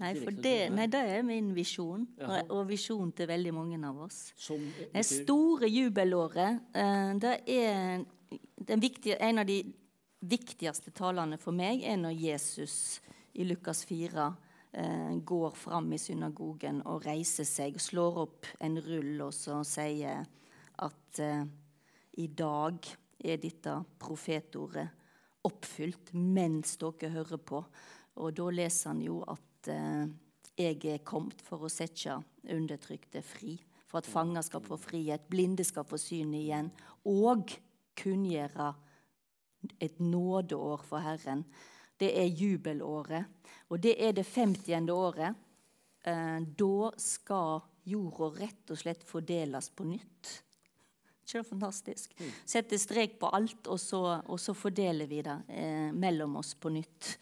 S2: nei, det, nei, det er min visjon, og, og visjonen til veldig mange av oss. Som, det store jubelåret eh, det er viktige, En av de viktigste talene for meg er når Jesus i Lukas 4 eh, går fram i synagogen og reiser seg slår opp en rull og så sier at eh, i dag er dette profetordet oppfylt mens dere hører på. Og da leser han jo at eh, jeg er kommet for å sette undertrykte fri. For at fanger skal få frihet, blinde skal få syn igjen. Og kunngjøre et nådeår for Herren. Det er jubelåret. Og det er det 50. året. Eh, da skal jorda rett og slett fordeles på nytt. Ikke det fantastisk? Mm. Sette strek på alt, og så, og så fordeler vi det eh, mellom oss på nytt.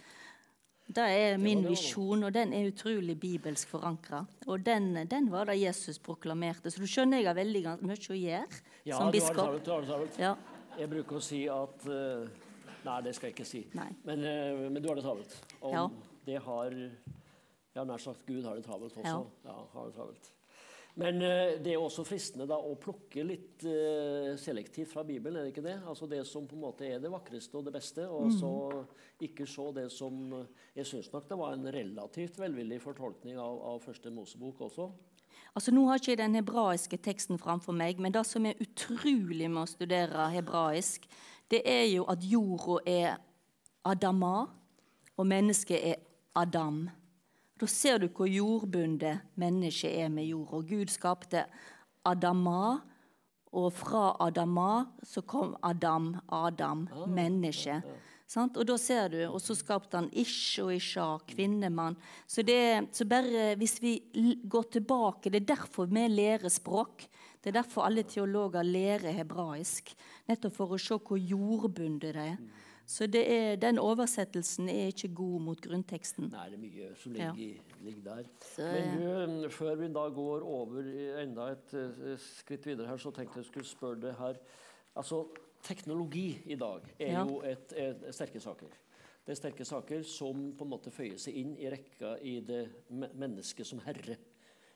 S2: Det er min visjon, og den er utrolig bibelsk forankra. Og den, den, var det Jesus proklamerte. Så du skjønner jeg har veldig mye å gjøre ja, som biskop.
S1: Ja, du har det travelt. Jeg bruker å si at uh, Nei, det skal jeg ikke si. Men, uh, men, du har det travelt. Og ja. det har Ja, nær sagt Gud har det travelt også. Ja. ja har det travelt. Men uh, det er også fristende da, å plukke litt uh, selektivt fra Bibelen, er det ikke det? Altså det som på en måte er det vakreste og det beste, og mm. så ikke så det som Jeg syns nok det var en relativt velvillig fortolkning av, av første Mosebok også.
S2: Altså Nå har ikke jeg den hebraiske teksten framfor meg, men det som er utrolig med å studere hebraisk, det er jo at jorda er Adama, og mennesket er Adam. Da ser du hvor jordbundet mennesket er med jorda. Gud skapte Adama, og fra Adama så kom Adam, Adam, ah, menneske. Og da ser du, og så skapte han Ish og Isha, kvinnemann. Så, det, så bare hvis vi går tilbake Det er derfor vi lærer språk. Det er derfor alle teologer lærer hebraisk. Nettopp for å se hvor jordbundet det er. Så er, den oversettelsen er ikke god mot grunnteksten.
S1: Nei, det er mye som ligger, ja. ligger der.
S2: Så,
S1: Men du, før vi da går over enda et uh, skritt videre her, så tenkte jeg skulle spørre deg her Altså, teknologi i dag er jo et, et, sterke saker. Det er sterke saker som på en måte føyer seg inn i rekka i det mennesket som herre.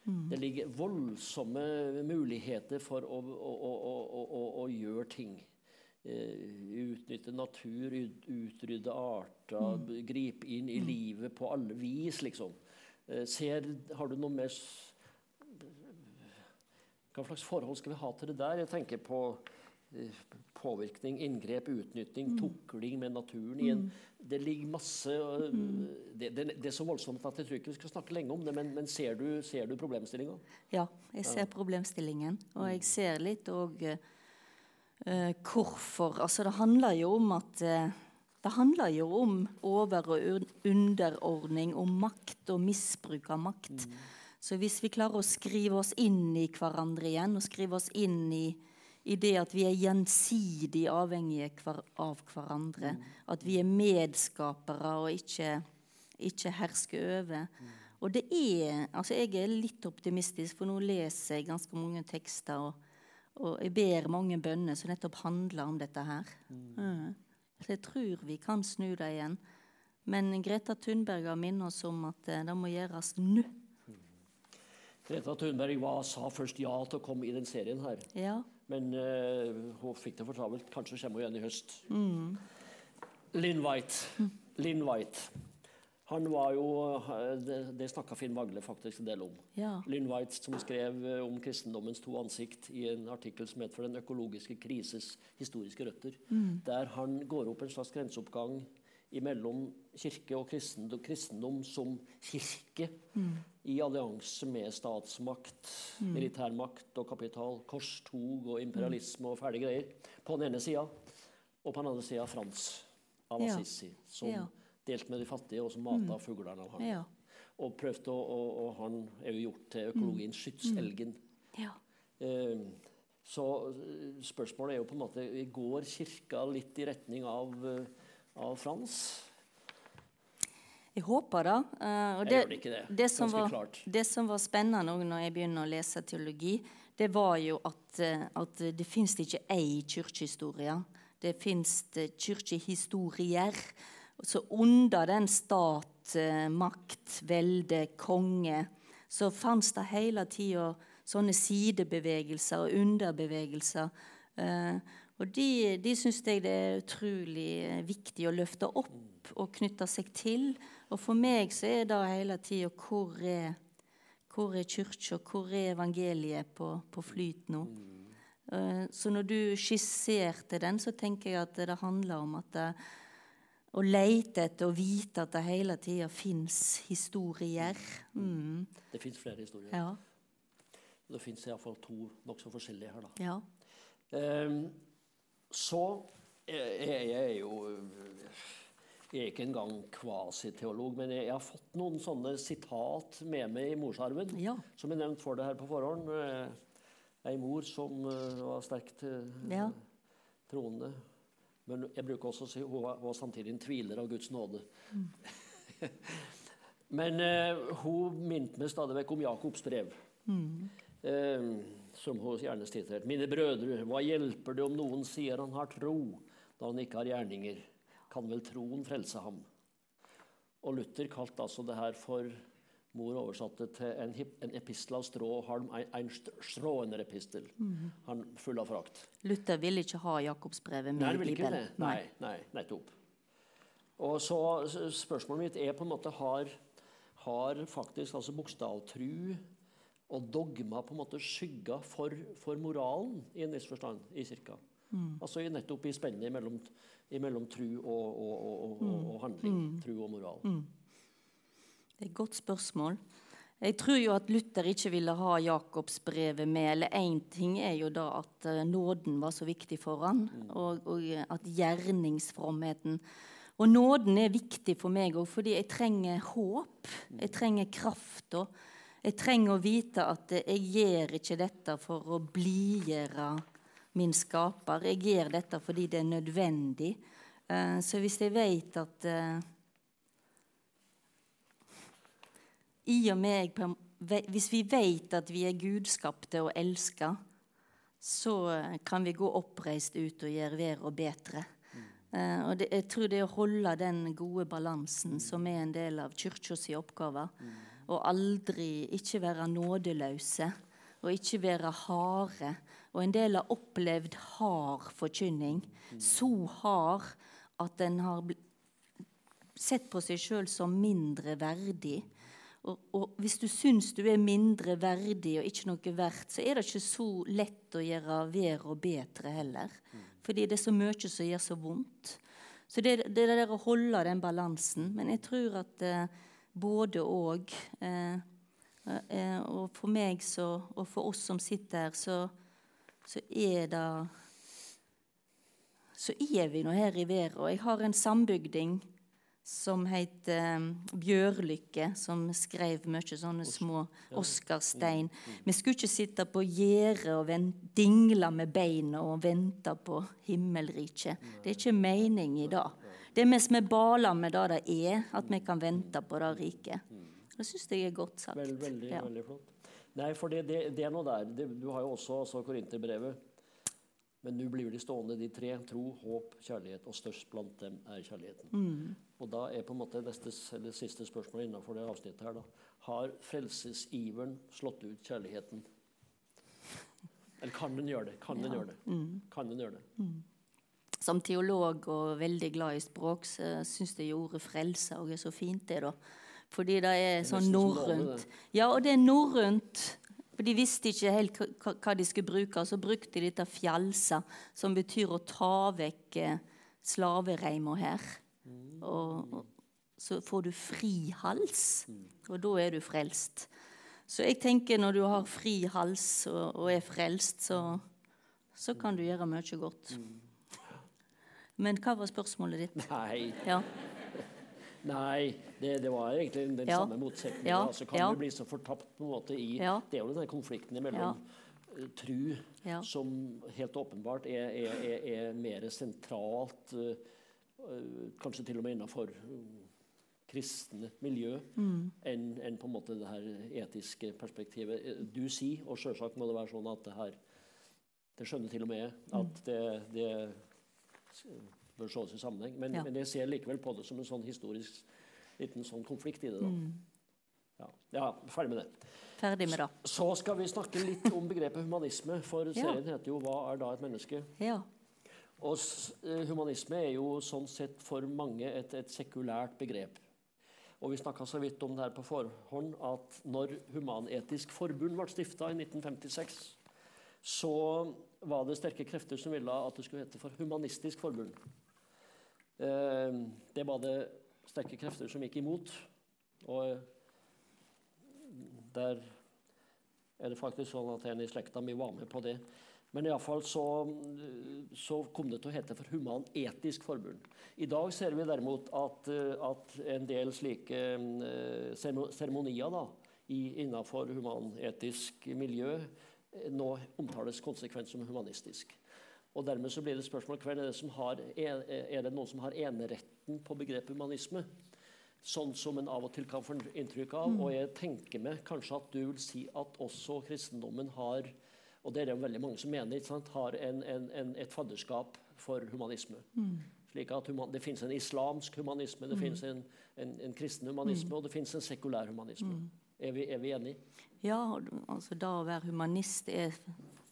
S1: Mm. Det ligger voldsomme muligheter for å, å, å, å gjøre ting. Uh, utnytte natur, utrydde arter, mm. gripe inn i mm. livet på alle vis, liksom. Uh, ser, har du noe mer Hva slags forhold skal vi ha til det der? Jeg tenker på påvirkning, inngrep, utnytting, mm. tukling med naturen. igjen. mm. det ligger masse mm. det, det, det, er så voldsomt at jeg tror ikke vi skal snakke lenge om det, men, men ser du, ser du problemstillinga?
S2: Ja, jeg ser ja. problemstillingen. Og jeg ser litt òg Uh, hvorfor? Altså, det handler jo om at uh, Det handler jo om over- og underordning, om makt og misbruk av makt. Mm. Så hvis vi klarer å skrive oss inn i hverandre igjen, og skrive oss inn i, i det at vi er gjensidig avhengige av hverandre, mm. at vi er medskapere og ikke, ikke hersker over mm. Og det er Altså, jeg er litt optimistisk, for nå leser jeg ganske mange tekster. og og jeg ber mange bønner som nettopp handler om dette her. Mm. Mm. Så jeg tror vi kan snu det igjen. Men Greta Thunberg har minnet oss om at eh, det må gjøres nå.
S1: Greta Thunberg hva sa først ja til å komme i den serien her.
S2: Ja.
S1: Men uh, hun fikk det for travelt. Kanskje kommer hun igjen i høst. Mm. Linn White. Mm. Lynn White. Han var jo, eh, Det, det snakka Finn Vagle faktisk en del om.
S2: Ja.
S1: Lynn White som skrev eh, om kristendommens to ansikt i en artikkel som het 'For den økologiske krises historiske røtter'. Mm. Der han går opp en slags grenseoppgang mellom kirke og kristendom, kristendom som kirke mm. I allianse med statsmakt, mm. militærmakt og kapital, korstog og imperialisme og fæle greier på den ene sida. Og på den andre sida Frans av Assisi, som ja delte med de fattige, og som mata mm. fuglene av ham.
S2: Ja.
S1: Og prøvde å, og, og, han er jo gjort til økologien mm. skytselgen.
S2: Mm. Ja.
S1: Eh, så spørsmålet er jo på en måte Går Kirka litt i retning av, eh, av Frans?
S2: Jeg håper
S1: det.
S2: Uh,
S1: det, ikke det.
S2: Det, som var, det, som var, spennende når jeg begynner å lese teologi, det var jo at, eh, at det fins ikke ei kirkehistorie. Det fins kirkehistorier. Så under den stat, eh, makt, velde, konge, så fantes det hele tida sånne sidebevegelser og underbevegelser. Uh, og de, de syns jeg det er utrolig eh, viktig å løfte opp og knytte seg til. Og for meg så er det hele tida hvor er hvor er kirka, hvor er evangeliet på, på flyt nå? Mm. så når du skisserte den, så tenker jeg at det handler om at det, å leite etter og vite at det hele tida fins historier. Mm.
S1: Det fins flere historier.
S2: Ja.
S1: Det fins iallfall to nokså forskjellige her. da.
S2: Ja.
S1: Um, så jeg, jeg er jo jeg er ikke engang kvasiteolog, men jeg, jeg, har fått noen sånne sitat med meg i morsarven.
S2: Ja.
S1: Som jeg nevnte for deg her på forhånd. Ei mor som uh, var sterkt uh, ja. troende. Men jeg bruker også å si hun var, samtidig en tviler av Guds nåde. Mm. Men uh, hun minte meg stadig vekk om Jakobs brev. Mm. Uh, som hun gjerne siterte. Mine brødre, hva hjelper det om noen sier han har tro, da han ikke har gjerninger? Kan vel troen frelse ham? Og Luther kalte altså det her for Mor oversatte til en, en epistel av strå og halm, en stråenerepistel. Mm. Han full av forakt.
S2: Luther ville ikke ha Jakobsbrevet med
S1: i Bibelen? Nei, nei, nettopp. Og så Spørsmålet mitt er på en måte har, har faktisk altså bokstavtru og dogma på en måte skygga for, for moralen i en viss forstand i kirka? Mm. Altså nettopp i spennet mellom, mellom tru og, og, og, og, handling. Mm. Tru og moral.
S2: Mm. Det er et godt spørsmål. Jeg tror jo at Luther ikke ville ha Jakobsbrevet med. eller Én ting er jo da at eh, nåden var så viktig for han, og, og at gjerningsfromheten Og nåden er viktig for meg òg, fordi jeg trenger håp. Jeg trenger kraft. Og jeg trenger å vite at jeg gjør ikke dette for å blidgjøre min skaper. Jeg gjør dette fordi det er nødvendig. Eh, så hvis jeg vet at eh, I og med jeg, Hvis vi vet at vi er gudskapte og elska, så eh, kan vi gå oppreist ut og gjøre verden bedre. Uh, og det, jeg tror det å holde den gode balansen, som er en del av kirka oppgave. oppgave, og aldri ikke være nådeløse og ikke være harde. Og en del har opplevd hard forkynning. Så hard at en har sett på seg sjøl som mindre verdig. Og, og, hvis du syns du er mindre verdig og ikke noe verdt, så er det ikke så lett å gjøre verden bedre heller. Fordi det er så mye som gjør så vondt. Så det, det er der å holde den balansen. Men jeg tror at eh, både og eh, eh, Og for meg så, og for oss som sitter her, så, så er det Så er vi nå her i verden. Og jeg har en sambygding som heter um, Bjørlykke, som skrev mye sånne små Oscarstein. Vi skulle ikke sitte på gjerdet og dingle med beina og vente på himmelriket. Det er ikke mening i det. Det er mest vi baler med det det er, at vi kan vente på det riket. Det syns jeg er godt sagt.
S1: Veldig, veldig,
S2: ja.
S1: veldig flott. Nei, for det, det, det er noe der. Det, du har jo også altså, Korinterbrevet. Men nå blir de stående, de tre. Tro, håp, kjærlighet. Og størst blant dem er kjærligheten.
S2: Mm.
S1: Og da er på en måte neste, eller siste spørsmål innenfor det avsnittet her, da. Har frelsesiveren slått ut kjærligheten? Eller kan den gjøre det? Kan den
S2: Ja.
S1: gjøre det?
S2: Mm.
S1: Kan den gjøre det?
S2: Som teolog og veldig glad i språk, så syns jeg ordet 'frelse' også er så fint. det da. Fordi det er sånn norrønt. Ja, og det er norrønt. For De visste ikke helt hva, de skulle bruke, og så brukte de dette 'fjalsa', som betyr å ta vekk eh, slavereima her. Og, og så får du fri hals, og da er du frelst. Så jeg tenker når du har fri hals og, og er frelst, så, så kan du gjøre mye godt. Men hva var spørsmålet ditt?
S1: Nei,
S2: Ja.
S1: Nei det, det var egentlig den
S2: Ja.
S1: samme motsetningen.
S2: Ja,
S1: Altså, kan
S2: ja.
S1: du bli så fortapt på en måte i
S2: Ja.
S1: Det er jo den konflikten mellom eh, tru, som helt åpenbart er, er, er, er mer sentralt, eh, kanskje til og med innenfor eh, kristne miljø,
S2: Mm.
S1: enn en på en måte det her etiske perspektivet. Du sier, og selvsagt må det være sånn at det her Det skjønner til og med
S2: Mm.
S1: at det, det bør ses i sammenheng. Men,
S2: Ja.
S1: men jeg ser likevel på det som en sånn historisk liten sånn konflikt i det. da.
S2: Mm.
S1: Ja, ja, ferdig med det.
S2: Ferdig med det.
S1: Så skal vi snakke litt om begrepet humanisme, for serien heter jo 'Hva er da et menneske?'
S2: Ja.
S1: Og eh, humanisme er jo sånn sett for mange et, et sekulært begrep. Og vi snakka så vidt om det her på forhånd at når Human-Etisk Forbund ble stifta i 1956, så var det sterke krefter som ville at det skulle hete for Humanistisk Forbund. Eh, det var det sterke krefter som gikk imot. Og eh, der er det faktisk sånn at en i slekta mi var med på det. Men iallfall så, så kom det til å hete for Human-Etisk Forbund. I dag ser vi derimot at, eh, at en del slike eh, seremonier da, i- innenfor humanetisk miljø eh, nå omtales konsekvent som humanistisk. Og dermed så blir det spørsmål hvem er det som har, er, det noen som har eneretten på begrepet humanisme? Sånn som en av og til kan få inntrykk av. Og jeg tenker meg kanskje at du vil si at også kristendommen har og det er det veldig mange som mener, sant, har en, en, en, et fadderskap for humanisme. Slik at human, Det fins en islamsk humanisme, det finnes en, en, en kristen humanisme og det fins en sekulær humanisme. Er, vi, er vi enige?
S2: ja, altså da å være humanist er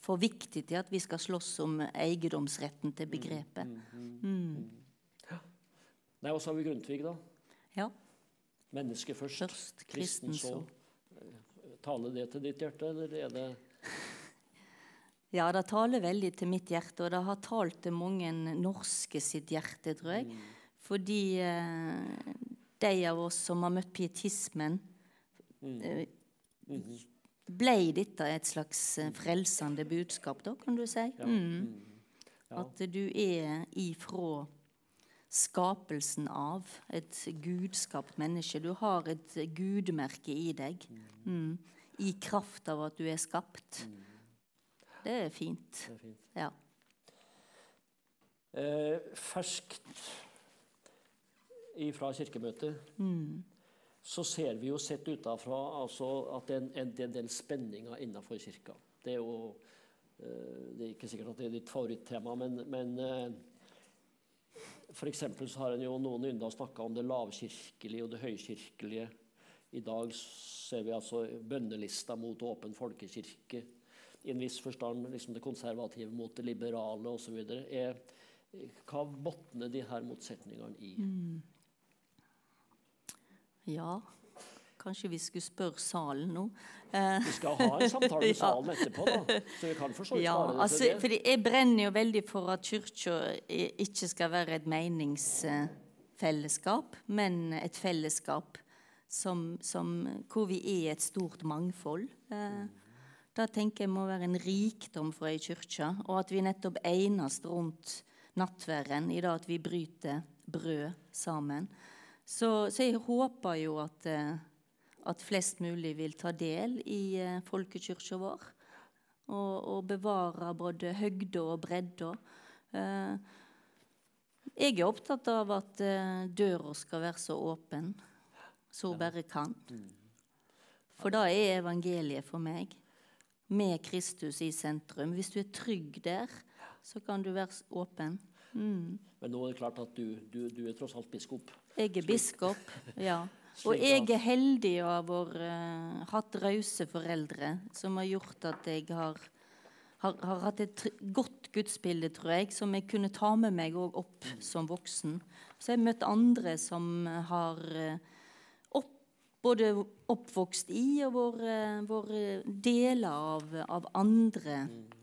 S2: for viktig til at vi skal slåss om eiendomsretten til begrepet.
S1: Nei, Og så har vi Grundtvig, da.
S2: Ja.
S1: Menneske først.
S2: Først, kristen så.
S1: Eh, Taler det til ditt hjerte, eller er det
S2: Ja, det taler veldig til mitt hjerte, og det har talt til mange norske sitt hjerte, tror jeg. Fordi eh, de av oss som har møtt pietismen, eh, ble dette et slags eh, frelsende budskap, da, kan du si. Mm. At du er ifra skapelsen av et gudskapt menneske. Du har et gudmerke i deg. Mm. I kraft av at du er skapt. Det er fint.
S1: Det er fint.
S2: Ja.
S1: Eh, ferskt fra Kirkemøtet, så ser vi jo sett utenfra altså at det er en, en, del spenninger innenfor kirka. Det er jo eh, Det er ikke sikkert at det er ditt favorittema, men, men eh, F.eks. så har en jo noen ynda snakka om det lavkirkelige og det høykirkelige. I dag ser vi altså bønnelista mot åpen folkekirke. I en viss forstand liksom det konservative mot det liberale osv. Hva botner de her motsetningene i?
S2: Ja, kanskje vi skulle spørre salen nå.
S1: Vi skal ha en samtale med salen etterpå, da. Så vi kan for så vidt
S2: Ja,
S1: spare det
S2: altså,
S1: det.
S2: fordi jeg brenner jo veldig for at kirka ikke skal være et meningsfellesskap, men et fellesskap som, som, hvor vi er et stort mangfold. Da det tenker jeg må være en rikdom for ei kirke, og at vi nettopp enes rundt nattverden i det at vi bryter brød sammen. Så, så jeg håper jo at, eh, at flest mulig vil ta del i eh, folkekirka vår og, og bevare både høgda og bredda. Eh, jeg er opptatt av at døra skal være så åpen så hun bare kan. For da er evangeliet for meg. Med Kristus i sentrum. Hvis du er trygg der, så kan du være åpen. Mm.
S1: Men nå er det klart at du, du, du er tross alt biskop.
S2: Jeg er biskop, ja. Og jeg er heldig å ha vært, eh, hatt rause foreldre som har gjort at jeg har, har, har hatt et godt gudsbilde, tror jeg, som jeg kunne ta med meg opp som voksen. Så jeg har møtt andre som har eh, opp, både oppvokst i og vært vært deler av, av andre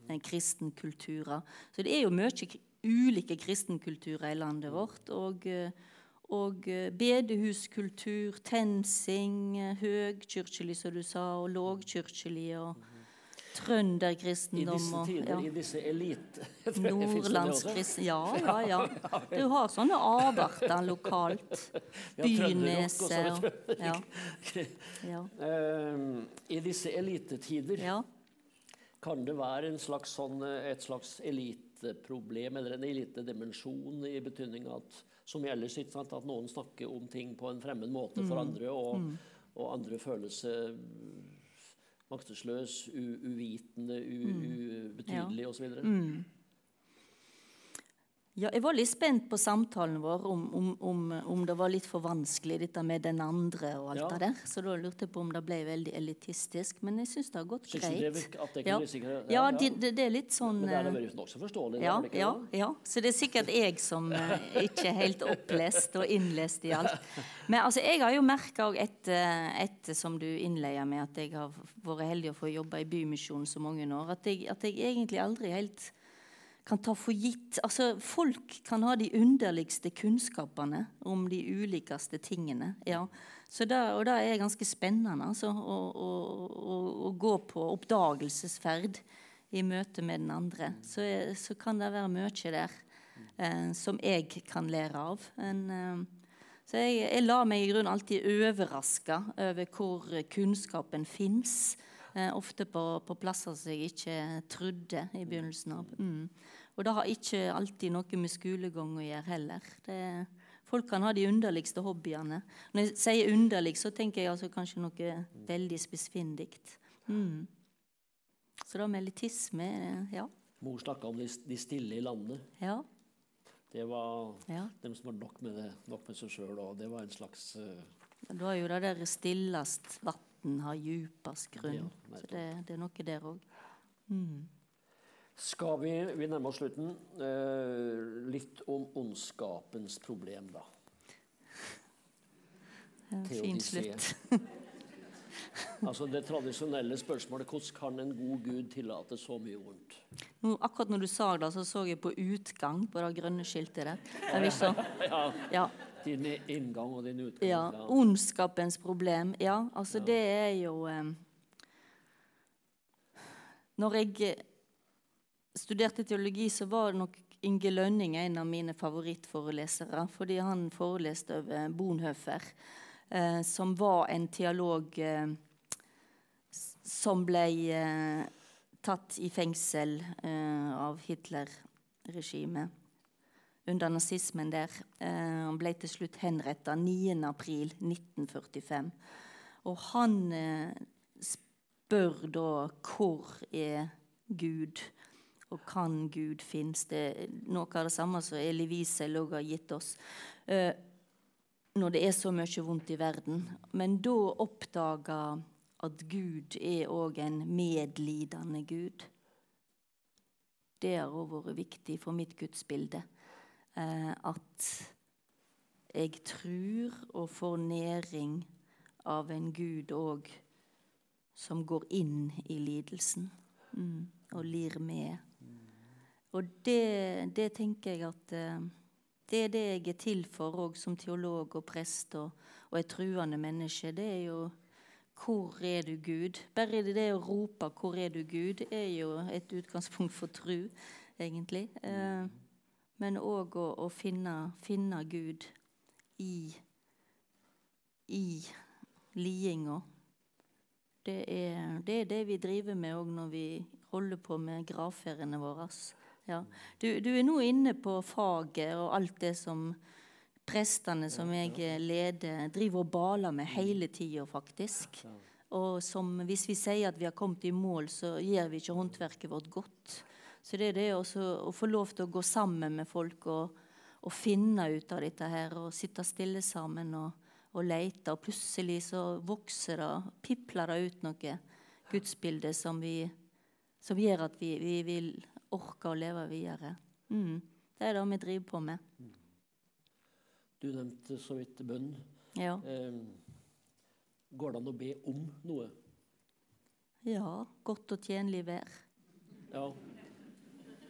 S2: eh, kristenkulturer. Så det er jo mye ulike kristenkulturer i landet vårt. og... eh, og eh, bedehuskultur, tensing, eh, høgkirkelig, som du sa, og lågkirkelig, og trønderkristendom.
S1: I disse
S2: og
S1: tider,
S2: ja,
S1: i disse elite...
S2: Nordlandskristen Ja, ja, ja. Du har sånne avarter lokalt. Byneset og ja, ja,
S1: Eh, I disse elitetider
S2: ja.
S1: kan det være en slags sånn, et slags eliteproblem eller en elitedimensjon i betydning at som ellers, ikke sant, at noen snakker om ting på en fremmed måte
S2: Mm.
S1: for andre, og, og andre føler seg maktesløs, uvitende, ubetydelig osv.
S2: Ja, jeg var litt spent på samtalen vår om, om, om, om det var litt for vanskelig, dette med den andre og alt
S1: Ja.
S2: det der. Så da lurte jeg på om det ble veldig elitistisk. Men jeg syns det har gått
S1: det
S2: greit.
S1: det
S2: ja. ja,
S1: ja.
S2: Det, det, er litt sånn
S1: Men det er
S2: eh,
S1: vært nokså forståelig?
S2: ja,
S1: det
S2: ja. Så det er sikkert jeg som eh, ikke er helt opplest og innlest i alt. Men altså, jeg har jo merka òg etter, etter som du innleder med at jeg har vært heldig å få jobbe i Bymisjonen så mange år, at jeg, at jeg egentlig aldri helt kan ta for gitt Altså, folk kan ha de underligste kunnskapene om de ulikeste tingene. Ja. Da, og det er ganske spennende altså, å, å, å, gå på oppdagelsesferd i møte med den andre. Så, så kan det være mye der eh, som jeg kan lære av. En, eh, så jeg, jeg lar meg i grunnen alltid overraske over hvor kunnskapen fins. Eh, ofte på, på plasser som jeg ikke trodde i begynnelsen av. Mm. Og det har ikke alltid noe med skolegang å gjøre heller. Det, folk kan ha de underligste hobbyene. Når jeg sier underlig, så tenker jeg altså kanskje noe veldig spissfindig. Mm. Så da med elitisme ja.
S1: Mor snakka om de, de stille i landet.
S2: Ja.
S1: Det var
S2: ja.
S1: dem som var nok med, det, nok med seg sjøl, det var en slags uh...
S2: Da er jo det der stillest vann har djupest grunn.
S1: Ja,
S2: så det, det er noe der òg.
S1: Skal vi Vi nærmer oss slutten. Eh, litt om ondskapens problem, da.
S2: Fin slutt.
S1: Altså det tradisjonelle spørsmålet hvordan kan en god gud tillate så mye vondt?
S2: Nå, akkurat når du sa det, så så jeg på utgang på det grønne skiltet der. Der
S1: Ja,
S2: ja,
S1: Din inngang og din utgang.
S2: ja, Ondskapens problem. Ja, altså det er jo eh, Når jeg eh, studerte teologi, så var nok Inge Lønning en av mine favorittforelesere. Fordi han foreleste over Bonhoeffer, eh, som var en teolog eh, som ble eh, tatt i fengsel eh, av Hitler-regimet under nazismen der. Eh, han ble til slutt henrettet 9.4.1945. Og han eh, spør da hvor er Gud, og kan Gud finnes det? Noe av det samme som Elie Wiesel òg har gitt oss. Eh, når det er så mye vondt i verden. Men da oppdaga at Gud er òg en medlidende Gud. Det har òg vært viktig for mitt gudsbilde. Eh, at jeg tror og får næring av en Gud òg som går inn i lidelsen mm, og lir med. Og det, det tenker jeg at eh, det er det jeg er til for òg som teolog og prest og, og et truende menneske. Det er jo hvor er du, Gud? Bare det, det å rope 'Hvor er du, Gud?' er jo et utgangspunkt for tru, egentlig. Eh, men òg å, å finne, finne, Gud i, i lidinga. Det det er, det vi driver med òg når vi holder på med gravferdene våre. Ja. Du, du, er nå inne på faget og alt det som prestene som jeg leder, driver og baler med hele tida, faktisk. Og som, hvis vi sier at vi har kommet i mål, så gjør vi ikke håndverket vårt godt. Så det er det også, å få lov til å gå sammen med folk og, og finne ut av dette her, og sitte stille sammen og, og lete. Og plutselig så vokser det, pipler det ut noe gudsbilde som, vi, som gjør at vi, vi vil orke å leve videre. Mm. Det er det vi driver på med.
S1: Du nevnte så vidt bønn.
S2: Ja.
S1: Eh, går det an å be om noe?
S2: Ja. Godt og tjenlig vær.
S1: Ja.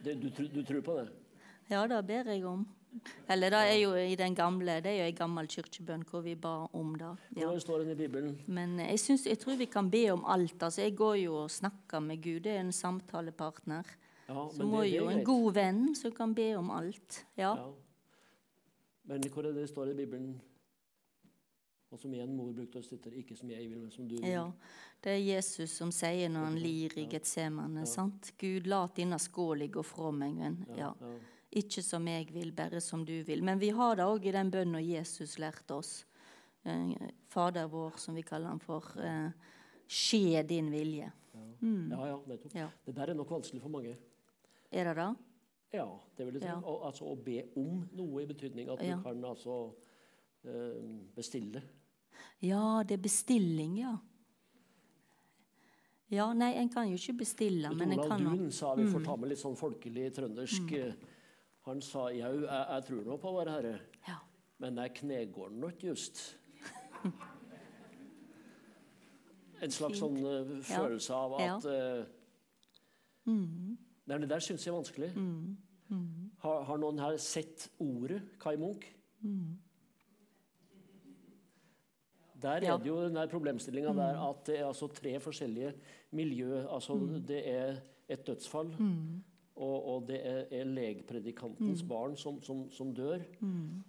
S1: Det, du, du, tror på det?
S2: Ja, det ber jeg om. Eller det er jo i den gamle, det er jo en gammel kirkebønn hvor vi ba om det.
S1: Ja. Hvor står i Bibelen?
S2: Men jeg, synes, jeg tror vi kan be om alt. Altså, jeg går jo og snakker med Gud. Det er en samtalepartner. Ja, så må det, det jo en god venn som kan be om alt. Ja. ja.
S1: Men hvor er det det står i Bibelen? Og som igjen mor brukte å sitte ikke som jeg vil, men som du vil.
S2: Ja, Det er Jesus som sier når han lir i Getsemane. Ja. sant? Gud, la denne skåla gå fra meg. Men, ja. ja. Ikke som jeg vil, bare som du vil. Men vi har det òg i den bønnen Jesus lærte oss. Eh, Fader vår, som vi kaller han for. Eh, skje din vilje.
S1: Ja, mm. ja, ja nettopp. Det der er nok vanskelig for mange.
S2: Er det det?
S1: Ja, det vil jeg tro. Ja. Altså å be om noe i betydning at ja. du kan altså uh, bestille.
S2: Ja, det er bestilling, ja. Ja, nei, en kan jo ikke bestille, men en kan
S1: Dun sa, vi får mm. ta med litt sånn folkelig trøndersk mm. Eh, han sa jau, jeg, jeg, tror nå på Vår Herre, ja. men jeg knegår nok just. en slags sånn uh, følelse av at uh, mm. Nei, det der syns jeg er vanskelig. Mm. Mm. Har, har, noen her sett ordet Kai Munch? Mm. Der er det jo den problemstillinga mm. der at det er altså tre forskjellige miljø. Altså mm. det er et dødsfall, mm. og, og, det er, er legpredikantens barn som, som, som dør.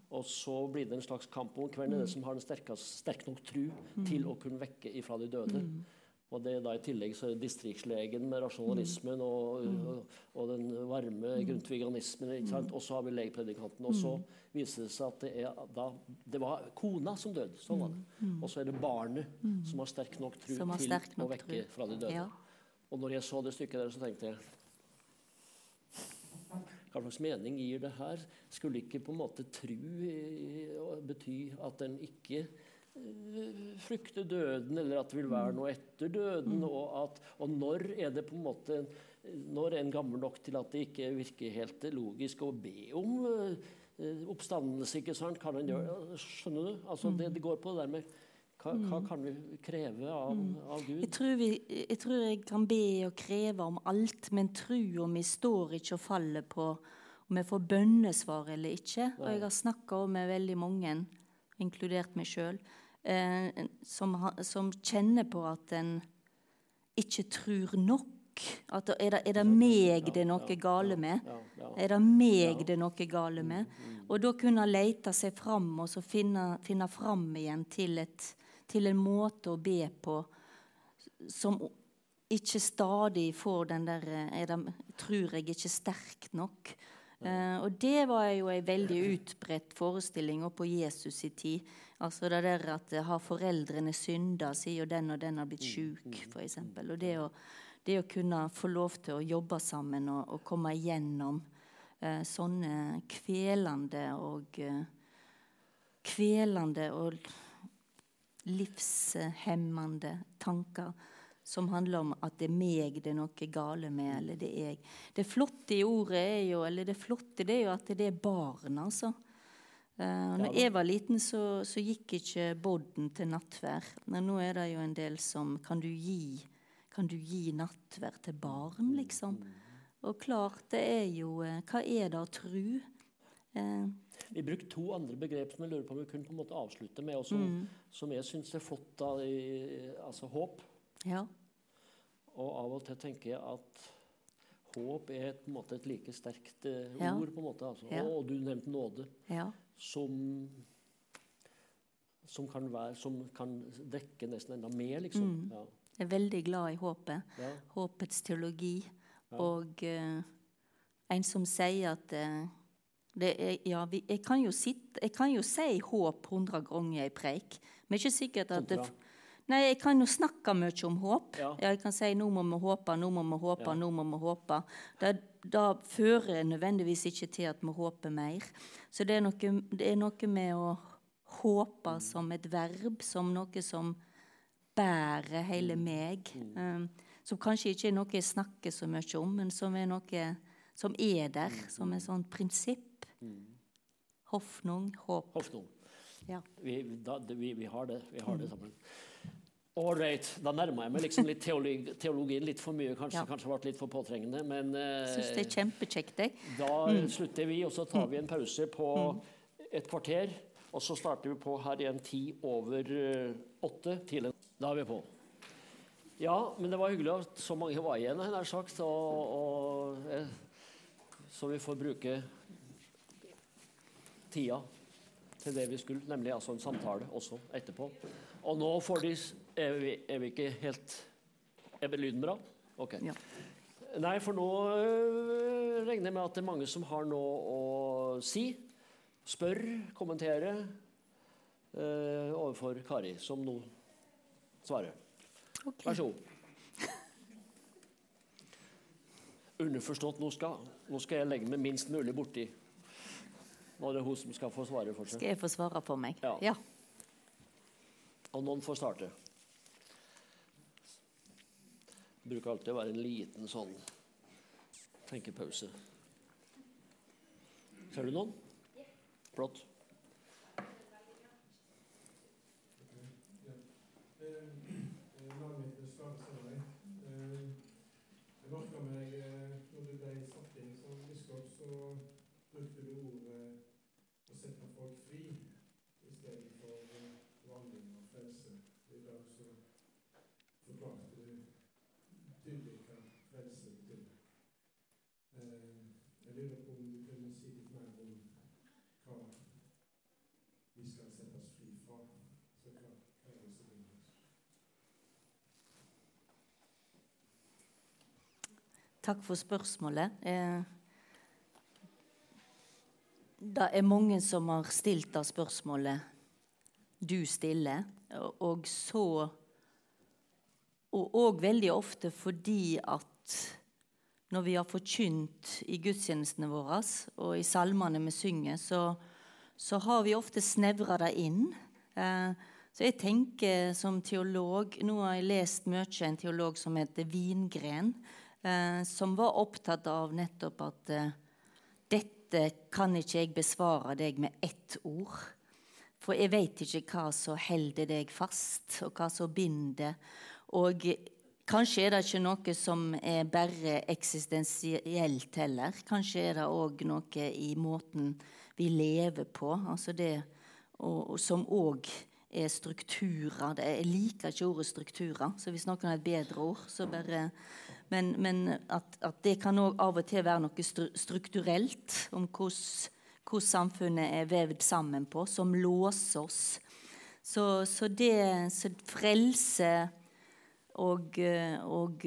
S1: Og så blir det en slags kamp om hvem er det som har den sterkest, sterk nok tru til å kunne vekke ifra de døde. Og det er da I tillegg så er det distriktslegen med rasjonalismen og, mm. og, og den varme mm. grundtviganismen. Mm. Og så har vi legpredikanten. Og så viser det seg at det, er, da, det var kona som døde. Sånn var det. Og så er det barnet som har sterk nok tro til nok å vekke tru. fra de døde. Ja. Og når jeg så det stykket der, så tenkte jeg hva slags mening gir det her? Skulle ikke på en måte tru bety at en ikke Eh, frykte døden, eller at det vil være noe etter døden. Mm. Og, at, og, når er det på en måte Når er en gammel nok til at det ikke virker helt logisk å be om uh, oppstandelse? ikke sant? Kan han gjøre Skjønner du? Altså, det, det går på det der med hva, hva, mm. kan vi kreve av, av Gud?
S2: Jeg tror, vi, jeg tror, jeg kan be og kreve om alt, men trua mi står ikke og faller på om jeg får bønnesvar eller ikke. Og jeg har snakka med veldig mange, inkludert meg sjøl, eh, som, som, kjenner på at en ikke tror nok. At er, det, er det meg det er noe gale med? Er det meg det er noe gale med? Og da kunne lete seg fram og så finne, finne fram igjen til, et, til en måte å be på som ikke stadig får den der er det, Tror jeg ikke sterk nok? Uh, og det var jo ei veldig utbredt forestilling på Jesus i tid. Altså det der at eh, har foreldrene synda, sier jo den og den har blitt sjuk, f.eks. Og det å, det å, kunne få lov til å jobbe sammen og, og komme igjennom eh, sånne kvelende og eh, Kvelende og livshemmende tanker som handler om at det er meg det er noe gale med, eller det er jeg. Det flotte i ordet er jo, eller det flotte det er jo at det er barn, altså. Uh, når jeg var liten, så, så gikk ikke bodden til nattvær. Men nå er det jo en del som Kan du gi, kan du gi nattverd til barn, liksom? Og klart, det er jo uh, Hva er det å tru?
S1: Eh. vi brukte to andre begrep som jeg lurer på om vi kunne på en måte avslutte med, og som, mm. som jeg syns er flott. Da, i, altså håp.
S2: Ja.
S1: Og av og til tenker jeg at håp er et, måte, et like sterkt eh, ja. ord. på en måte. Altså. Ja. Og, du nevnte nåde.
S2: Ja.
S1: Som, som, kan være, som kan dekke nesten enda mer, liksom.
S2: Mm. Jeg er veldig glad i håpet. Håpets teologi. Og uh, en som sier at uh, er, ja, vi, jeg, kan sitte, jeg, kan jo si håp hundre ganger i preik, men ikke sikkert at det, Nei, jeg kan jo snakke mye om håp. Ja. Ja, jeg kan si 'nå må vi håpe', 'nå må vi håpe', ja. 'nå må vi håpe'. Det, det fører nødvendigvis ikke til at vi håper mer. Så det er noe, det er noe med å håpe mm. som et verb, som noe som bærer hele mm. meg. Mm. Um, som kanskje ikke er noe jeg snakker så mye om, men som er noe som er der, mm. som et sånt prinsipp. Hoffnung, håp.
S1: Hoffnung. Ja. Vi, da, vi, vi, har det, vi har det sammen. Ålreit, da nærmer jeg meg liksom litt teologi, teologien litt for mye. Kanskje, ja. kanskje ble litt for påtrengende. Men
S2: eh, Syns det er kjempekjekt, jeg.
S1: Da mm. slutter vi, og så tar vi en pause på et kvarter. Og så starter vi på her igjen ti over uh, åtte. Til en. Da er vi på. Ja, men det var hyggelig at så mange var igjen, nær sagt. Og, og eh, så vi får bruke tida til det vi skulle, nemlig altså en samtale også etterpå. Og nå får de Er vi, er vi ikke helt Er lyden bra? Ok. Ja. Nei, for nå øh, regner jeg med at det er mange som har noe å si. Spør, kommentere øh, overfor Kari, som nå svarer. Okay. Vær så god. Underforstått nå skal, nå skal jeg legge meg minst mulig borti. Nå er det hun som skal få svare for seg.
S2: Skal jeg få svare for meg?
S1: Ja. ja. Og noen får starte. Det bruker alltid å være en liten sånn tenkepause. Ser du noen? Flott.
S2: Takk for spørsmålet. Eh, det er mange som har stilt det spørsmålet du stiller, og så Og òg veldig ofte fordi at når vi har forkynt i gudstjenestene våre og i salmene vi synger, så, så har vi ofte snevra det inn. Eh, så jeg tenker som teolog Nå har jeg lest mye en teolog som heter Vingren som var opptatt av nettopp at eh, dette kan ikke jeg besvare deg med ett ord. For jeg veit ikke hva som holder deg fast, og hva som binder. Og kanskje er det ikke noe som er bare eksistensielt heller. Kanskje er det òg noe i måten vi lever på, altså det og, og som òg er strukturer. Jeg liker ikke ordet strukturer, så hvis noen har et bedre ord, så bare men, men at, at, det kan òg av og til være noe strukturelt om hvordan samfunnet er vevd sammen på, som låser oss. Så, så det så frelse og, og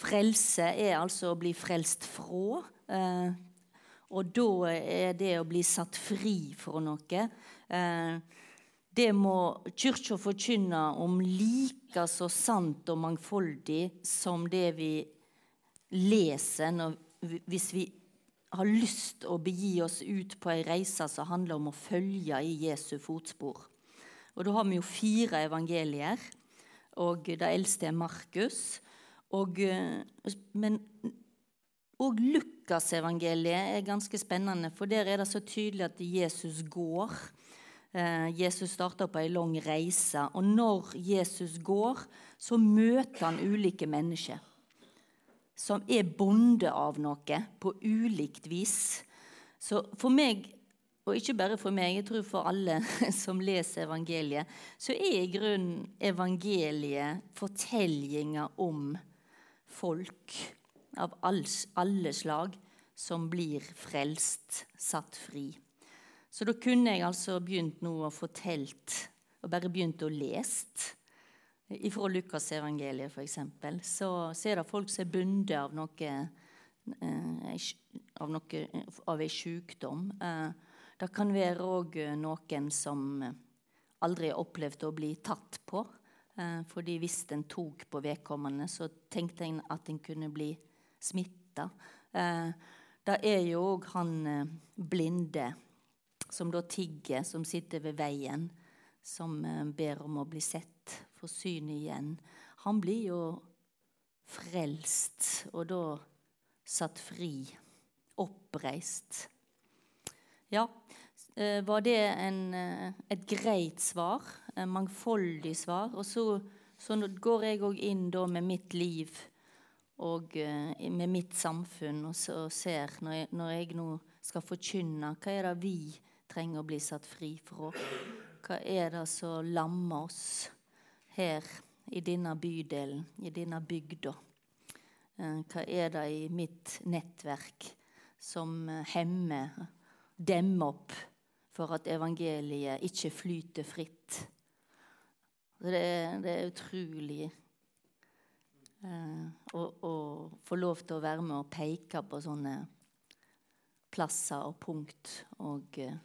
S2: Frelse er altså å bli frelst fra. Eh, Og da er det å bli satt fri fra noe eh, Det må Kirka forkynne om like så sant og mangfoldig som det vi leser når, hvis vi har lyst å begi oss ut på ei reise som handler om å følge i Jesu fotspor. Og Da har vi jo fire evangelier, og det eldste er Markus. Og, eh, men òg Lukasevangeliet er ganske spennende, for der er det så tydelig at Jesus går. Eh, Jesus starter på ei lang reise, og når Jesus går, så møter han ulike mennesker som er bonde av noe på ulikt vis. Så for meg, og ikke bare for meg, jeg tror for alle som leser evangeliet, så er i grunnen evangeliet fortellinga om folk av alle slag som blir frelst, satt fri. Så da kunne jeg altså begynt nå å fortelt, og bare begynt å lese. Fra Lukasevangeliet, f.eks., så, så er det folk som er bundet av noe eh, av, noe, av ei sykdom. Eh, det kan være òg noen som aldri har opplevd å bli tatt på. Eh, fordi hvis en tok på vedkommende, så tenkte en at en kunne bli smitta. Eh, det er jo òg han eh, blinde som da tigger, som sitter ved veien, som eh, ber om å bli sett, få syn igjen. Han blir jo frelst, og da satt fri, oppreist. Ja, var det en, et greit svar? En mangfoldig svar? Og så, så går jeg òg inn med mitt liv og eh, med mitt samfunn og ser, når jeg, når jeg nå skal forkynne, hva er det vi trenger å bli satt fri fra? Hva er det som lammer oss her i denne bydelen, i denne bygda? Eh, hva er det i mitt nettverk som eh, hemmer, demmer opp for at evangeliet ikke flyter fritt? Det er, det er utrolig eh, å, å, få lov til å være med og peke på sånne plasser og punkt. Og, eh,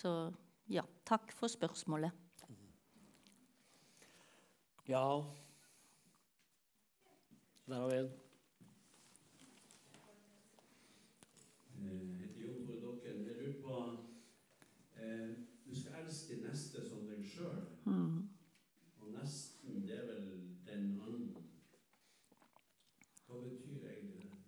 S2: så ja, takk for spørsmålet.
S1: Ja Der har vi en.
S3: På eh, Du skal elske de neste som deg sjøl. Mm. Og nesten, det er vel den andre. Hva betyr egentlig det?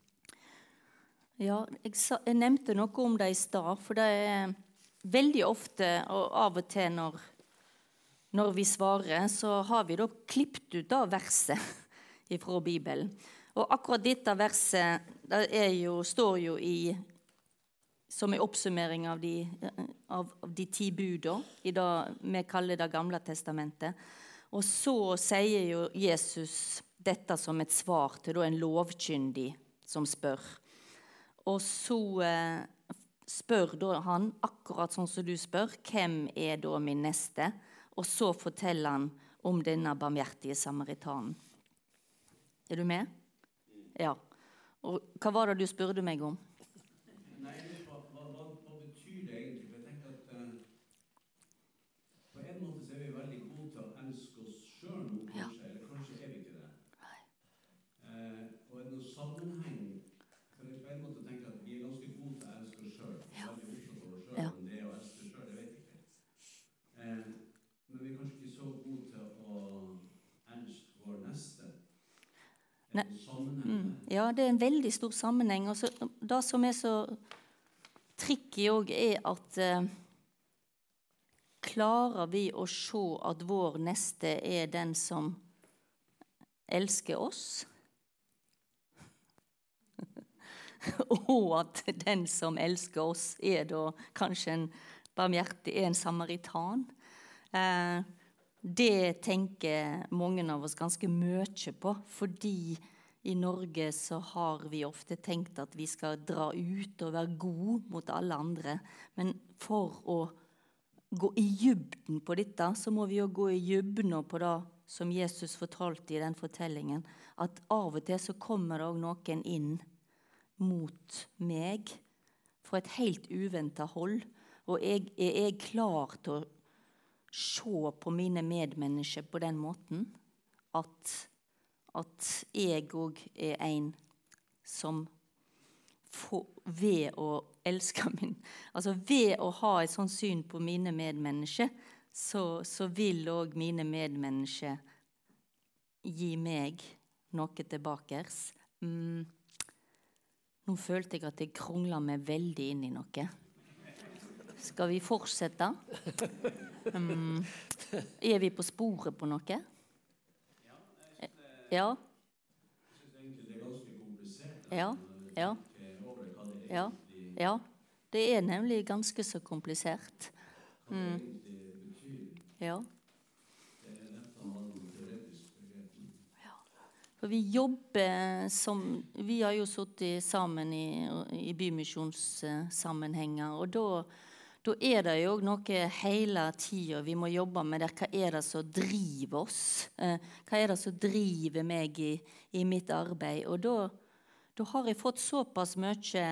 S2: Ja, jeg, sa, jeg nevnte noe om det i stad. For det er veldig ofte, og av og til når, når vi svarer, så har vi da klippet ut av verset fra Bibelen. Og akkurat dette verset jo, står jo i som en oppsummering av de, av, av de ti buda i det vi kaller Det gamle testamentet. Og så sier jo Jesus dette som et svar til en lovkyndig som spør. Og så eh, spør han, akkurat sånn som du spør, hvem er da min neste? Og så forteller han om denne barmhjertige samaritanen. Er du med? Ja. Og hva var det du spurte meg om? Ja, det er en veldig stor sammenheng. Og så, det som er så tricky òg, er at eh, Klarer vi å se at vår neste er den som elsker oss? og at den som elsker oss, er da kanskje en barmhjertig, en samaritan? Eh, det tenker mange av oss ganske mye på, fordi i Norge så har vi ofte tenkt at vi skal dra ut og være gode mot alle andre. Men for å gå i dybden på dette, så må vi jo gå i dybden på det som Jesus fortalte i den fortellingen. At av og til så kommer det òg noen inn mot meg fra et helt uventa hold. Og jeg, er jeg klar til å se på mine medmennesker på den måten at, at jeg òg er en som får, ved å elske min Altså ved å ha et sånt syn på mine medmennesker, så, så vil òg mine medmennesker gi meg noe tilbake. Mm. Nå følte jeg at jeg krongla meg veldig inn i noe. Skal vi fortsette? Um, er vi på sporet på noe? Ja. Ja. Ja. Ja. ja. Det er nemlig ganske så komplisert. Mm. Ja. For vi jobber som Vi har jo sittet sammen i, i bymisjonssammenhenger. Og da, da er det jo noe hele tida vi må jobbe med. Der. Hva er det som driver oss? Eh, hva er det som driver meg i, i mitt arbeid? Og da, da, har jeg fått såpass mye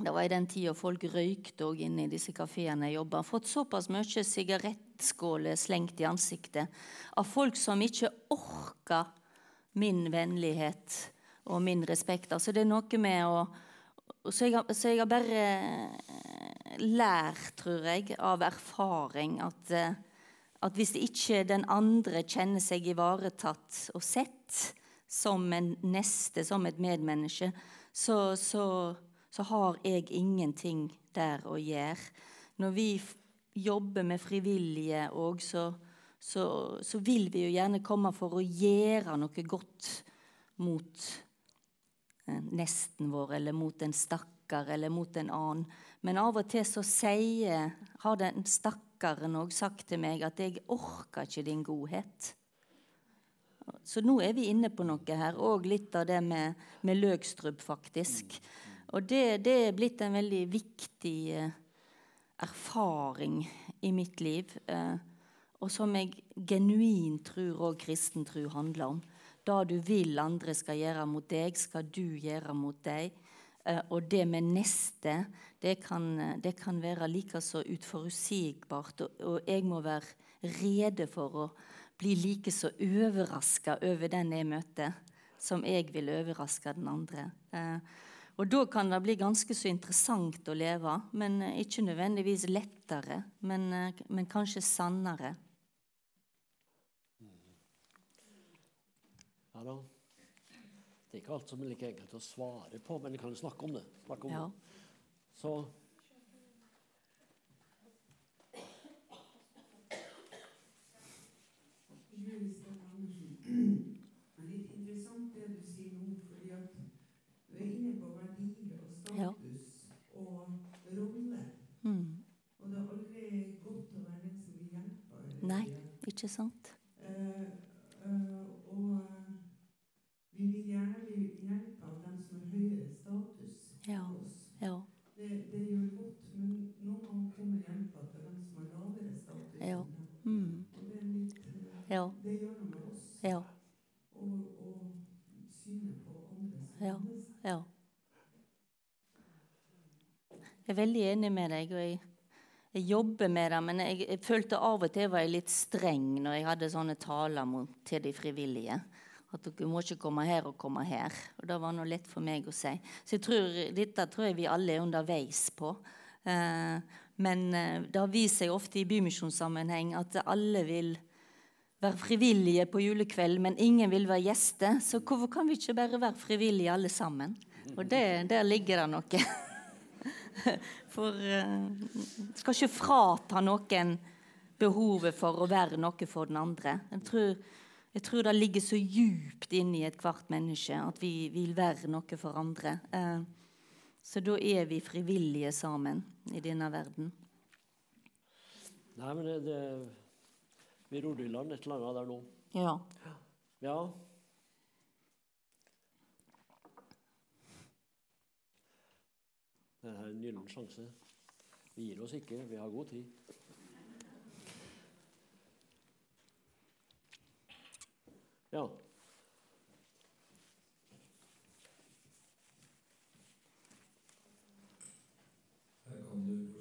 S2: Det var i den tida folk røykte òg inne i disse kafeene jeg jobba. Fått såpass mye sigarettskåler slengt i ansiktet av folk som ikke orka min vennlighet og min respekt. Altså det er noe med å Så jeg, så jeg har bare eh, lært, tror jeg, av erfaring at, eh, at hvis ikke den andre kjenner seg ivaretatt og sett som en neste, som et medmenneske, så, så, så har jeg ingenting der å gjøre. Når vi jobber med frivillige òg, så, så, så, vil vi jo gjerne komme for å gjøre noe godt mot eh, nesten vår, eller mot en stakkar, eller mot en annen. Men av og til så sier, har den stakkaren òg sagt til meg at 'jeg orker ikke din godhet'. Så nå er vi inne på noe her, og litt av det med, med Løgstrup, faktisk. Og det, det, er blitt en veldig viktig eh, erfaring i mitt liv. Eh, og som jeg genuint tror òg kristen tro handler om. Det du vil andre skal gjøre mot deg, skal du gjøre mot deg. Eh, og det med neste, det kan, det kan være like så utforutsigbart. Og, og, jeg må være rede for å bli like så overraska over den jeg møter, som jeg vil overraske den andre. Eh, og da kan det bli ganske så interessant å leve, men ikke nødvendigvis lettere, men, eh, men kanskje sannere.
S1: Ja da. Det er ikke alt som er like enkelt å svare på, men vi kan jo snakke om det. Snakke om
S2: ja.
S1: det. Så
S4: Det er litt interessant det du sier nå, fordi at du er inne på verdier og status ja. og rolle. Mm. Og det er aldri godt å være den som vil hjelpe.
S2: Nei, ikke sant?
S4: Uh, uh, og vi vil gjerne bli hjulpet av dem som har høyere status
S2: ja.
S4: oss.
S2: Ja.
S4: Det, det, gjør godt, men noen ganger kommer hjelpa til dem som har lavere status.
S2: Ja. Mm.
S4: Og det, er litt, eh,
S2: ja.
S4: det gjør noe med oss.
S2: Ja.
S4: Og, og synet på andres
S2: ja. ja. Jeg er veldig enig med deg. og jeg, jeg jobber med det, men jeg, jeg, følte av og til var jeg litt streng når jeg hadde sånne taler mot, til de frivillige. At dere må ikke komme her og komme her. Og Det var noe lett for meg å si. Så jeg tror, dette tror jeg vi alle er underveis på. Eh, men eh, det vist seg ofte i bymisjonssammenheng at alle vil være frivillige på julekveld, men ingen vil være gjester. Så hvorfor kan vi ikke bare være frivillige alle sammen? Og det, der ligger det noe. For uh, skal ikke frata noen behovet for å være noe for den andre. Jeg tror jeg tror det ligger så djupt inni ethvert menneske at vi vil være noe for andre. Eh, så da er vi frivillige sammen i denne verden.
S1: Nei, men det, det Vi rodde i land et eller annet der nå.
S2: Ja.
S1: ja. Det er en gyllen sjanse. Vi gir oss ikke. Vi har god tid. Ja.
S2: Her kan du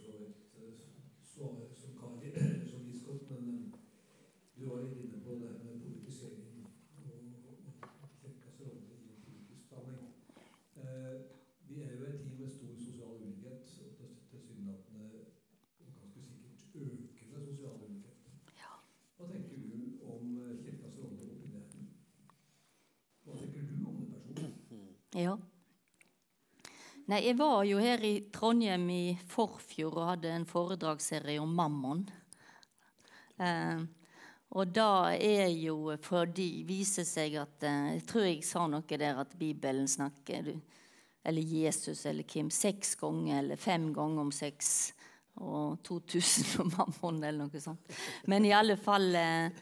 S2: Ja. Nei, jeg var jo her i Trondheim i forfjor og hadde en foredragsserie om mammon. Eh, og da er jo fordi viser seg at eh, Jeg tror jeg sa noe der at Bibelen snakker Eller Jesus eller Kim seks ganger eller fem ganger om sex og 2000 om mammon eller noe sånt. Men i alle fall eh,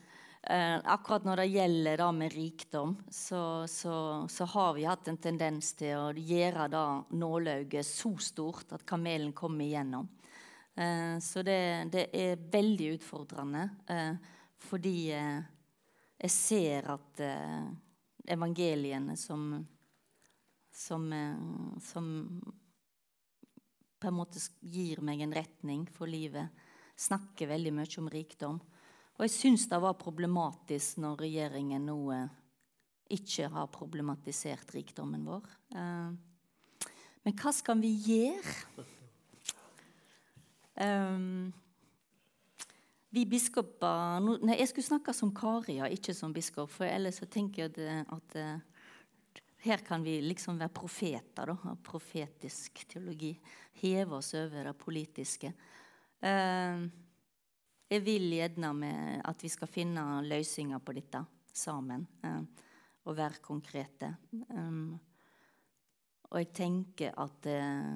S2: Eh, akkurat når det gjelder da med rikdom, så, så, så, har vi hatt en tendens til å gjøre da nålauget så stort at kamelen kommer igjennom. Eh, så det, det, er veldig utfordrende, eh, fordi eh, jeg ser at eh, evangeliene som, som, eh, som på en måte gir meg en retning for livet, snakker veldig mye om rikdom. Og jeg syns det var problematisk når regjeringen nå eh, ikke har problematisert rikdommen vår. Eh, men hva skal vi gjøre? Um, vi biskoper Nei, jeg skulle snakke som Karia, ikke som biskop. For ellers tenker jeg at, at her kan vi liksom være profeter. da, Profetisk teologi. Heve oss over det politiske. Uh, jeg vil gjerne med at vi skal finne løsninger på dette sammen. Eh, og være konkrete. Um, og jeg tenker at eh,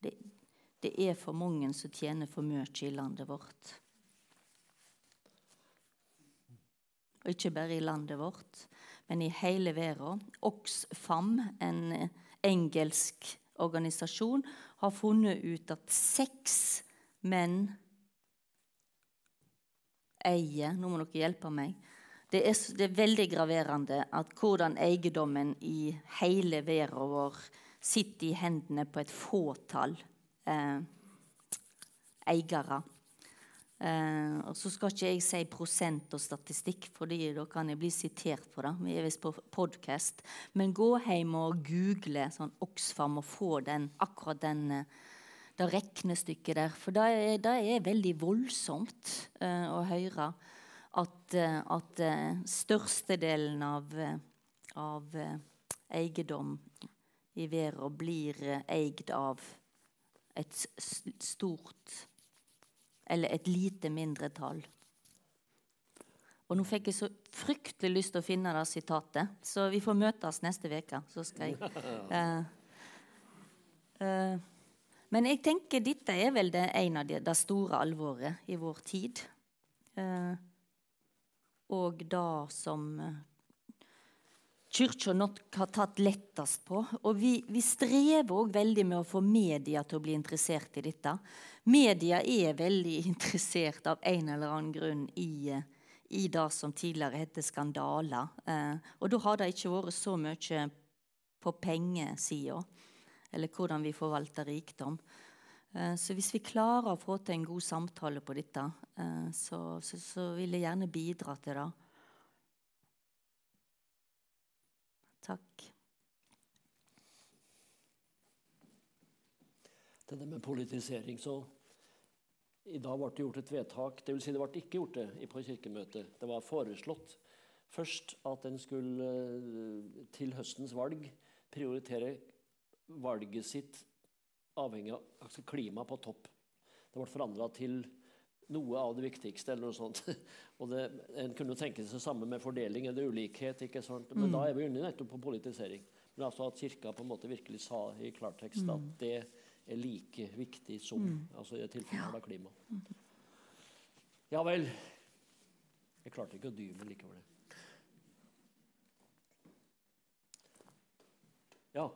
S2: det, det, er for mange som tjener for mye i landet vårt. Og ikke bare i landet vårt, men i hele verden. Oxfam, en engelsk organisasjon, har funnet ut at seks menn eier Nå må dere hjelpe meg. Det er, det er veldig graverende at hvordan eiendommen i hele verden vår sitter i hendene på et fåtall eh, eiere. Eh, og Så skal ikke jeg si prosent og statistikk, for da kan jeg bli sitert på det. Vi er visst på podkast. Men gå hjem og google sånn Oxfam og få den, akkurat den eh, det regnestykket der. For det er, det er veldig voldsomt uh, å høre at, uh, at uh, størstedelen av, av eiendom i verden blir eid av et stort eller et lite mindretall. Og nå fikk jeg så fryktelig lyst til å finne det sitatet, så vi får møtes neste uke. Så skal jeg uh, uh, men jeg tenker dette er vel det, en av de, det store alvoret i vår tid. Eh, og det som eh, Kirka nok har tatt lettest på. Og vi, vi strever òg veldig med å få media til å bli interessert i dette. Media er veldig interessert av en eller annen grunn i, i det som tidligere het skandaler. Eh, og da har det ikke vært så mye på pengesida eller hvordan vi forvalter rikdom. Eh, så hvis vi klarer å få til en god samtale på dette, eh, så, så, så vil jeg gjerne bidra til det. Takk.
S1: Til det med politisering, så I dag ble det gjort et vedtak. Det vil si det ble ikke gjort det på kirkemøtet. Det var foreslått først at en skulle eh, til høstens valg prioritere valget sitt avhengig av altså klima på topp. Det ble forandra til noe av det viktigste. eller noe sånt. Og det, En kunne tenke seg det samme med fordeling eller ulikhet. ikke sant? Men mm. da er vi inne nettopp på politisering. Men altså at Kirka på en måte virkelig sa i klartekst mm. at det er like viktig som mm. altså i tilfellet av klima. Mm. Ja vel. Jeg klarte ikke å dy meg likevel. Ja.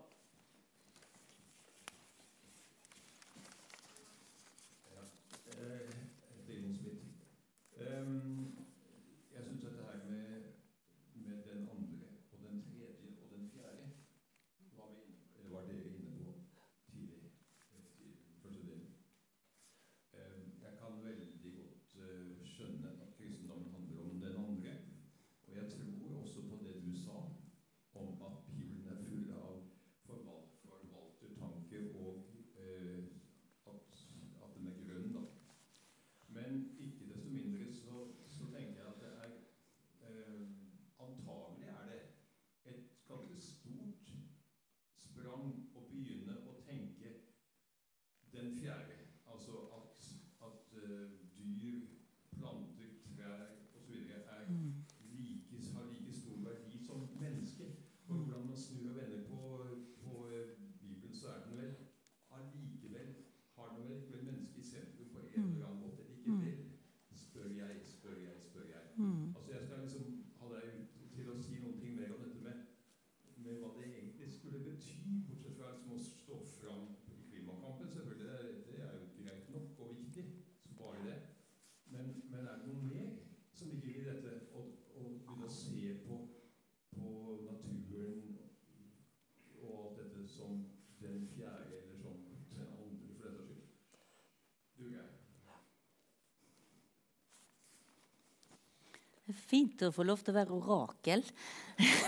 S2: Fint å få lov til å være orakel.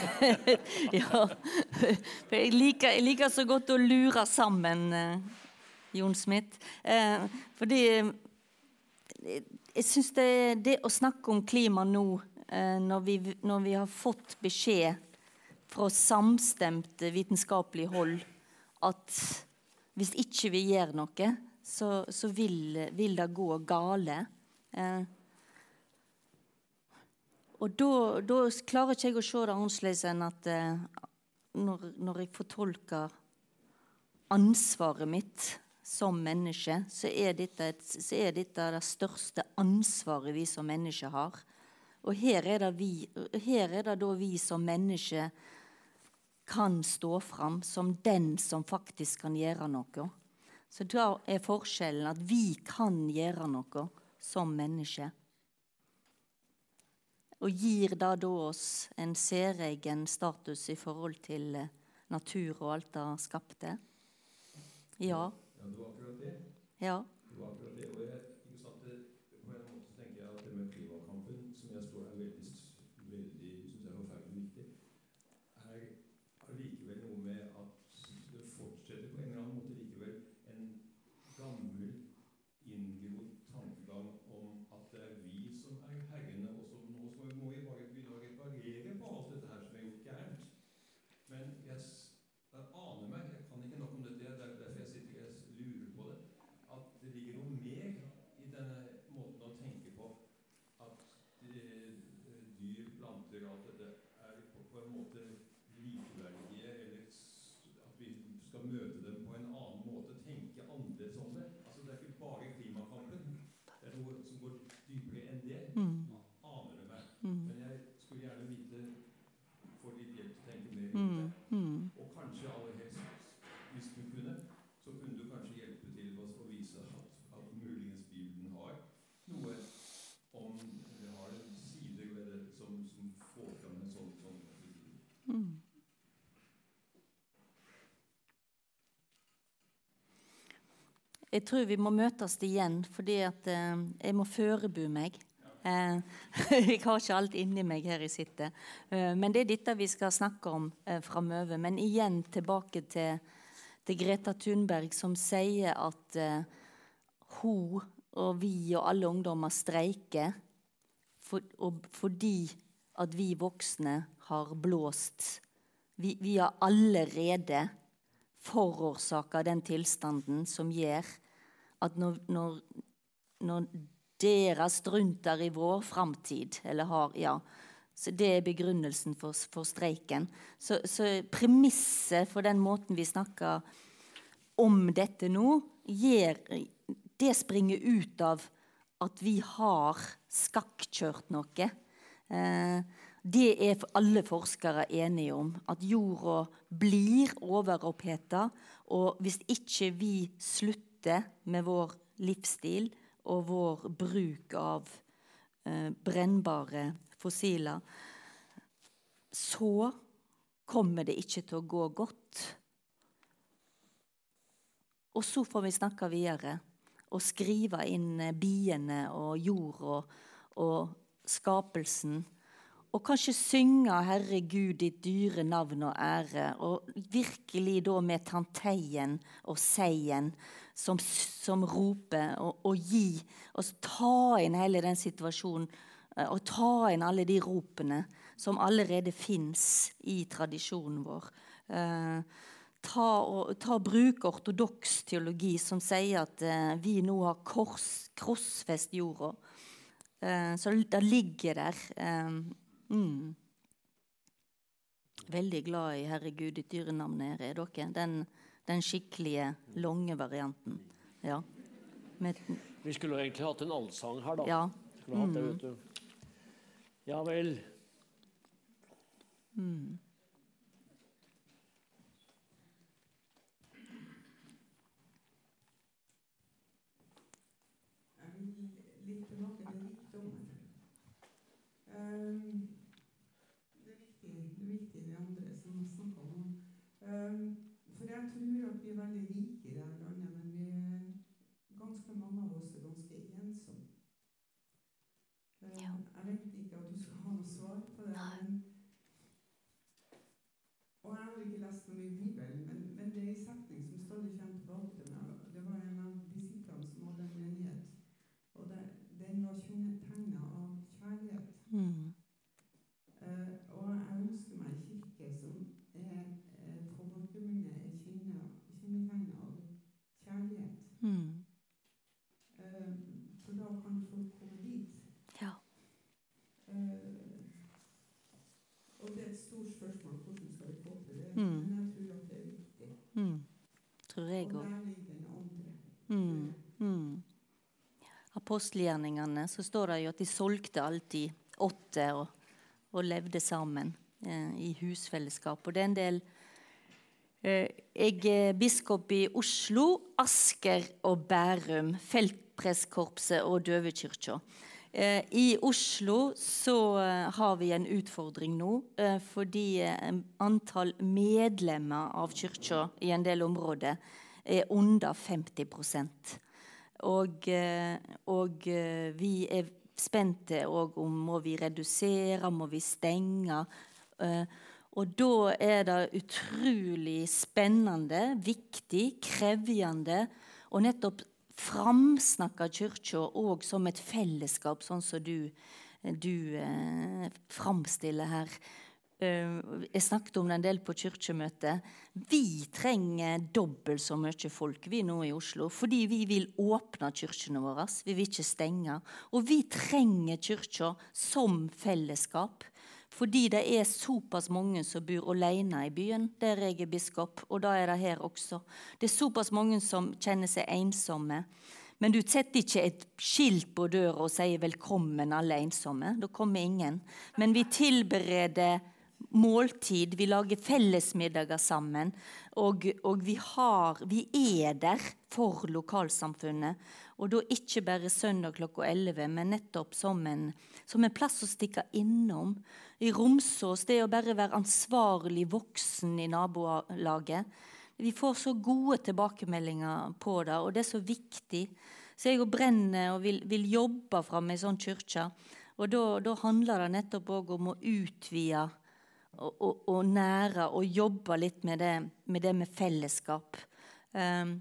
S2: ja. Jeg liker, jeg liker, så godt å lure sammen, eh, Jon Smith. Eh, fordi eh, jeg syns det, det, å snakke om klima nå, eh, når vi, når vi har fått beskjed fra samstemt vitenskapelig hold at hvis ikke vi gjør noe, så, så vil, vil, det gå gale. Eh, og da, klarer ikke jeg å se det annerledes enn at eh, når, når, jeg fortolker ansvaret mitt som menneske, så er, dette et, så er dette det største ansvaret vi som mennesker har. Og her er vi, her er det da vi som mennesker kan stå fram som den som faktisk kan gjøre noe. Så da er forskjellen at vi kan gjøre noe som mennesker. Og gir da, da oss en særegen status i forhold til eh, natur og alt det skapte?
S5: Ja. Ja, det var akkurat det.
S2: Ja.
S5: Det var akkurat det. Og jeg, sant, på en måte tenker jeg at det med klimakampen, som jeg står er veldig, veldig synes jeg er forferdelig viktig, er allikevel noe med at det fortsetter på en eller annen måte likevel en gammel, inngrodd tankegang om at det er vi som er herrene, og som nå så må vi bare begynne å reparere på alt dette her som er gjort gærent. Men jeg, jeg aner meg, jeg kan ikke nok om dette, det er derfor jeg sitter det ligger noe mer i denne måten å tenke på at eh, dyr, planter og alt dette er på, på en måte likeverdige, eller at vi skal møte dem på en annen måte, tenke annerledes om det. Altså Det er ikke bare klimakampen. Det er noe som går dypere enn det.
S2: Mm.
S5: Aner det meg. Mm. Men jeg skulle gjerne vite Få litt hjelp til å tenke mer rundt det.
S2: Mm. mm.
S5: Og kanskje aller helst, hvis du kunne, så kunne du kanskje hjelpe til å vise at, at muligens Bibelen har noe om Det har sider ved det som, som får fram en sånn, sånn
S2: mm. Jeg tror vi må møtes igjen, fordi at eh, jeg må forberede meg. Eh, jeg har ikke alt inni meg her jeg sitter. Eh, men det er dette vi skal snakke om eh, framover. Men igjen tilbake til til Greta Thunberg, som sier at uh, hun og vi og alle ungdommer streiker for, fordi at vi voksne har blåst. Vi, vi har allerede forårsaka den tilstanden som gjør at når, når, når deres strunter i vår framtid, eller har ja, så Det er begrunnelsen for, for streiken. Så, så, premisset for den måten vi snakker om dette nå, gjør, det springer ut av at vi har skakkjørt noe. Eh, det er alle forskere enige om. At jorda blir overoppheta. Og hvis ikke vi slutter med vår livsstil og vår bruk av eh, brennbare fossiler, så kommer det ikke til å gå godt. Og så får vi snakke videre og skrive inn eh, biene og jord og, og skapelsen. Og kanskje synge 'Herre Gud, ditt dyre navn og ære'. Og virkelig da med tanteien og seien som, som roper, og, og gi. Og ta inn hele den situasjonen Eh, og ta inn alle de ropene som allerede fins i tradisjonen vår. Eh, ta, og, ta bruk ortodoks teologi som sier at eh, vi nå har krossfest jorda. Eh, så det ligger der. Mm. Veldig glad i 'Herregud, ditt dyre navn er dere. Den, den skikkelige, lange varianten. Ja.
S1: Med, vi skulle egentlig hatt en allsang her, da.
S2: Ja.
S1: Skulle hatt det, vet du. Ja vel.
S2: Mm.
S4: litt tilbake til rikdommen. Um, det er viktig, det er viktig de andre som snakker om um, For jeg tror at vi er veldig rike i dette landet, men vi er, ganske mange av oss er ganske ensomme. Um, jeg vet ikke at du skal ha svar på det. Men, og jeg har ikke lest noe i Bibelen, men, men det er en setning som stadig kommer tilbake til meg. Det var en av disiplene som hadde en menighet. Og det, den var kjennetegna av kjærlighet.
S2: Mm.
S4: Eh, og jeg ønsker meg en kirke som er eh, på folkemunne er kjennetegna av kjærlighet.
S2: Mm.
S4: Eh, for da kan folk komme dit.
S2: Ja.
S4: Eh, og det er et stort spørsmål hvordan skal vi få til det.
S2: Mm.
S4: Men jeg tror at det er viktig.
S2: Mm. Tror jeg òg. Mm. Mm. Apostelgjerningene så står det jo at de solgte alltid åtte og, og levde sammen eh, i husfellesskap. Og det er en del eh, Jeg er biskop i Oslo, Asker og Bærum. feltpresskorpset og Døvekirka. Eh, I Oslo så eh, har vi en utfordring nå eh, fordi antall medlemmer av kirka i en del områder er under 50 og, og vi er spente òg om må vi redusere, må vi stenge. Og da er det utrolig spennende, viktig, krevende og nettopp framsnakke Kyrkja òg som et fellesskap, sånn som du, du eh, framstiller her. Eh, jeg snakket om det en del på kirkemøtet. Vi trenger dobbelt så mye folk vi nå i Oslo, fordi vi vil åpne kirkene våre. Vi vil ikke stenge. Og vi trenger kirka som fellesskap. Fordi det er såpass mange som bor alene i byen, der jeg er biskop, og da er det her også. Det er såpass mange som kjenner seg ensomme. Men du setter ikke et skilt på døra og sier 'velkommen, alle ensomme'. Da kommer ingen. Men vi tilbereder måltid, vi lager fellesmiddager sammen. Og, og vi, har, vi er der for lokalsamfunnet. Og da ikke bare søndag klokka 11, men nettopp som en, som en plass å stikke innom. I Romsås, det å bare være ansvarlig voksen i nabolaget. Vi får så gode tilbakemeldinger på det, og det er så viktig. Så jeg brenner og vil, vil jobbe fram ei sånn kirke. Og da, da handler det nettopp òg om å utvide og, og, og nære og jobbe litt med det med, det med fellesskap. Um,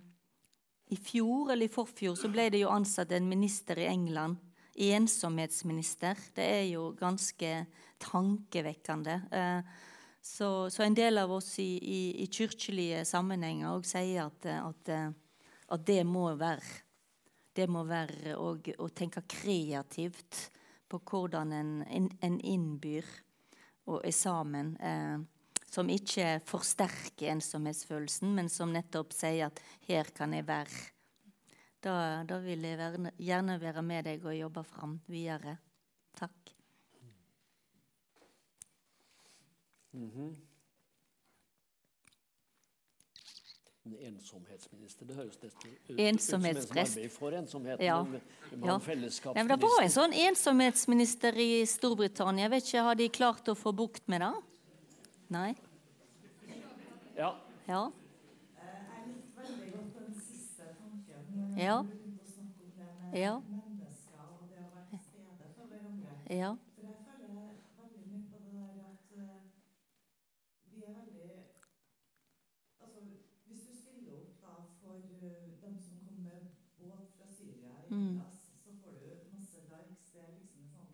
S2: I fjor eller i forfjor så ble det jo ansatt en minister i England. Ensomhetsminister. Det er jo ganske tankevekkende. Uh, så, så, en del av oss i, i, i kirkelige sammenhenger òg sier at, at, at, det må være det må være å, å tenke kreativt på hvordan en, en, en innbyr og er sammen. Eh, som ikke forsterker ensomhetsfølelsen, men som nettopp sier at 'her kan jeg være'. Da, da vil jeg gjerne være med deg og jobbe fram videre. Takk.
S1: Mm -hmm. En ensomhetsminister, det høres nesten ut
S2: Ensomhetsprest.
S1: som en som arbeider for ensomheten.
S2: Ja. Ja. Ja, det var en sånn ensomhetsminister i Storbritannia. Jeg vet ikke, Har de klart å få bukt med det? Nei?
S1: Ja.
S2: Ja?
S6: Jeg Ja. veldig godt den siste tanken. når
S2: Ja.
S6: du begynte å snakke om det med
S2: Ja.
S6: mennesker og det å være til stede for hverandre.
S2: Ja.
S6: For jeg føler veldig mye på det der at eh, vi er veldig Altså, hvis du stiller opp da for eh, dem som kommer med båt fra Syria i
S2: Mm.
S6: Hellas, så får du masse likes. Det er liksom en sånn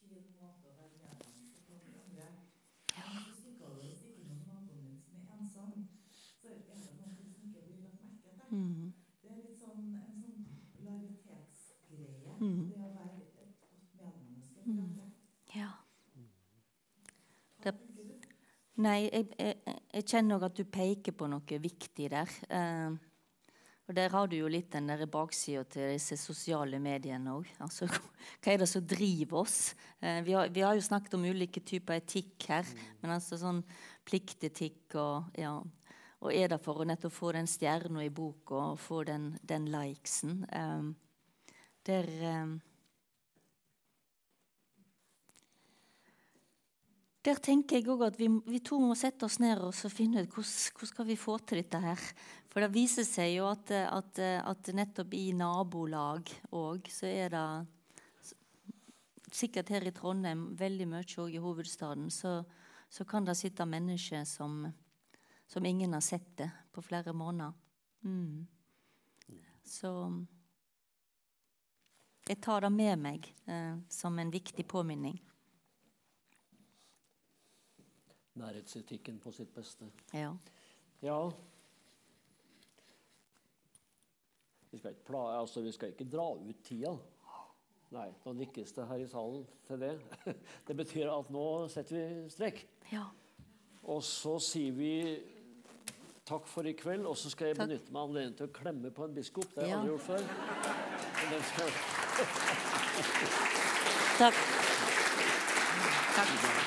S6: fin måte å være medmenneske på hverandre. Men hvis du stikker over og stikker innom naboen din som er ensom, så er det noe som ikke blir lagt merke til.
S2: Mm.
S6: Det er litt sånn en sånn popularitetsgreie.
S2: Mm.
S6: Det å være et godt medmenneske for
S2: Mm.
S6: andre.
S2: ja.
S6: Hva
S2: Det-
S6: tenker du?
S2: Nei, jeg, jeg, jeg kjenner òg at du peker på noe viktig der. Eh, og der har du jo litt den baksida til disse sosiale mediene òg. Altså, hva er det som driver oss? Eh, vi, har, vi har jo snakket om ulike typer etikk her, men altså sånn pliktetikk og ja. Og er det for å nettopp få den stjerna i boka og få den, den likesen? Eh, der eh, Der tenker jeg også at vi, vi to må sette oss ned og finne ut hvordan, hvordan skal vi få til dette her. For det viser seg jo at, at, at nettopp i nabolag òg så er det sikkert her i Trondheim, veldig mye òg i hovedstaden, så, så kan det sitte mennesker som, som ingen har sett det på flere måneder. Mm. Så jeg tar det med meg eh, som en viktig påminning.
S1: Nærhetsetikken på sitt beste.
S2: Ja.
S1: Ja. Vi skal, altså, vi skal ikke dra ut tida. Nei, nå nikkes det her i salen til det. Det betyr at nå setter vi strek.
S2: ja.
S1: Og så sier vi takk for i kveld, og så skal jeg
S2: Takk.
S1: benytte meg av anledningen til å klemme på en biskop. Det har jeg
S2: Ja.
S1: aldri gjort før. Takk.
S2: Takk.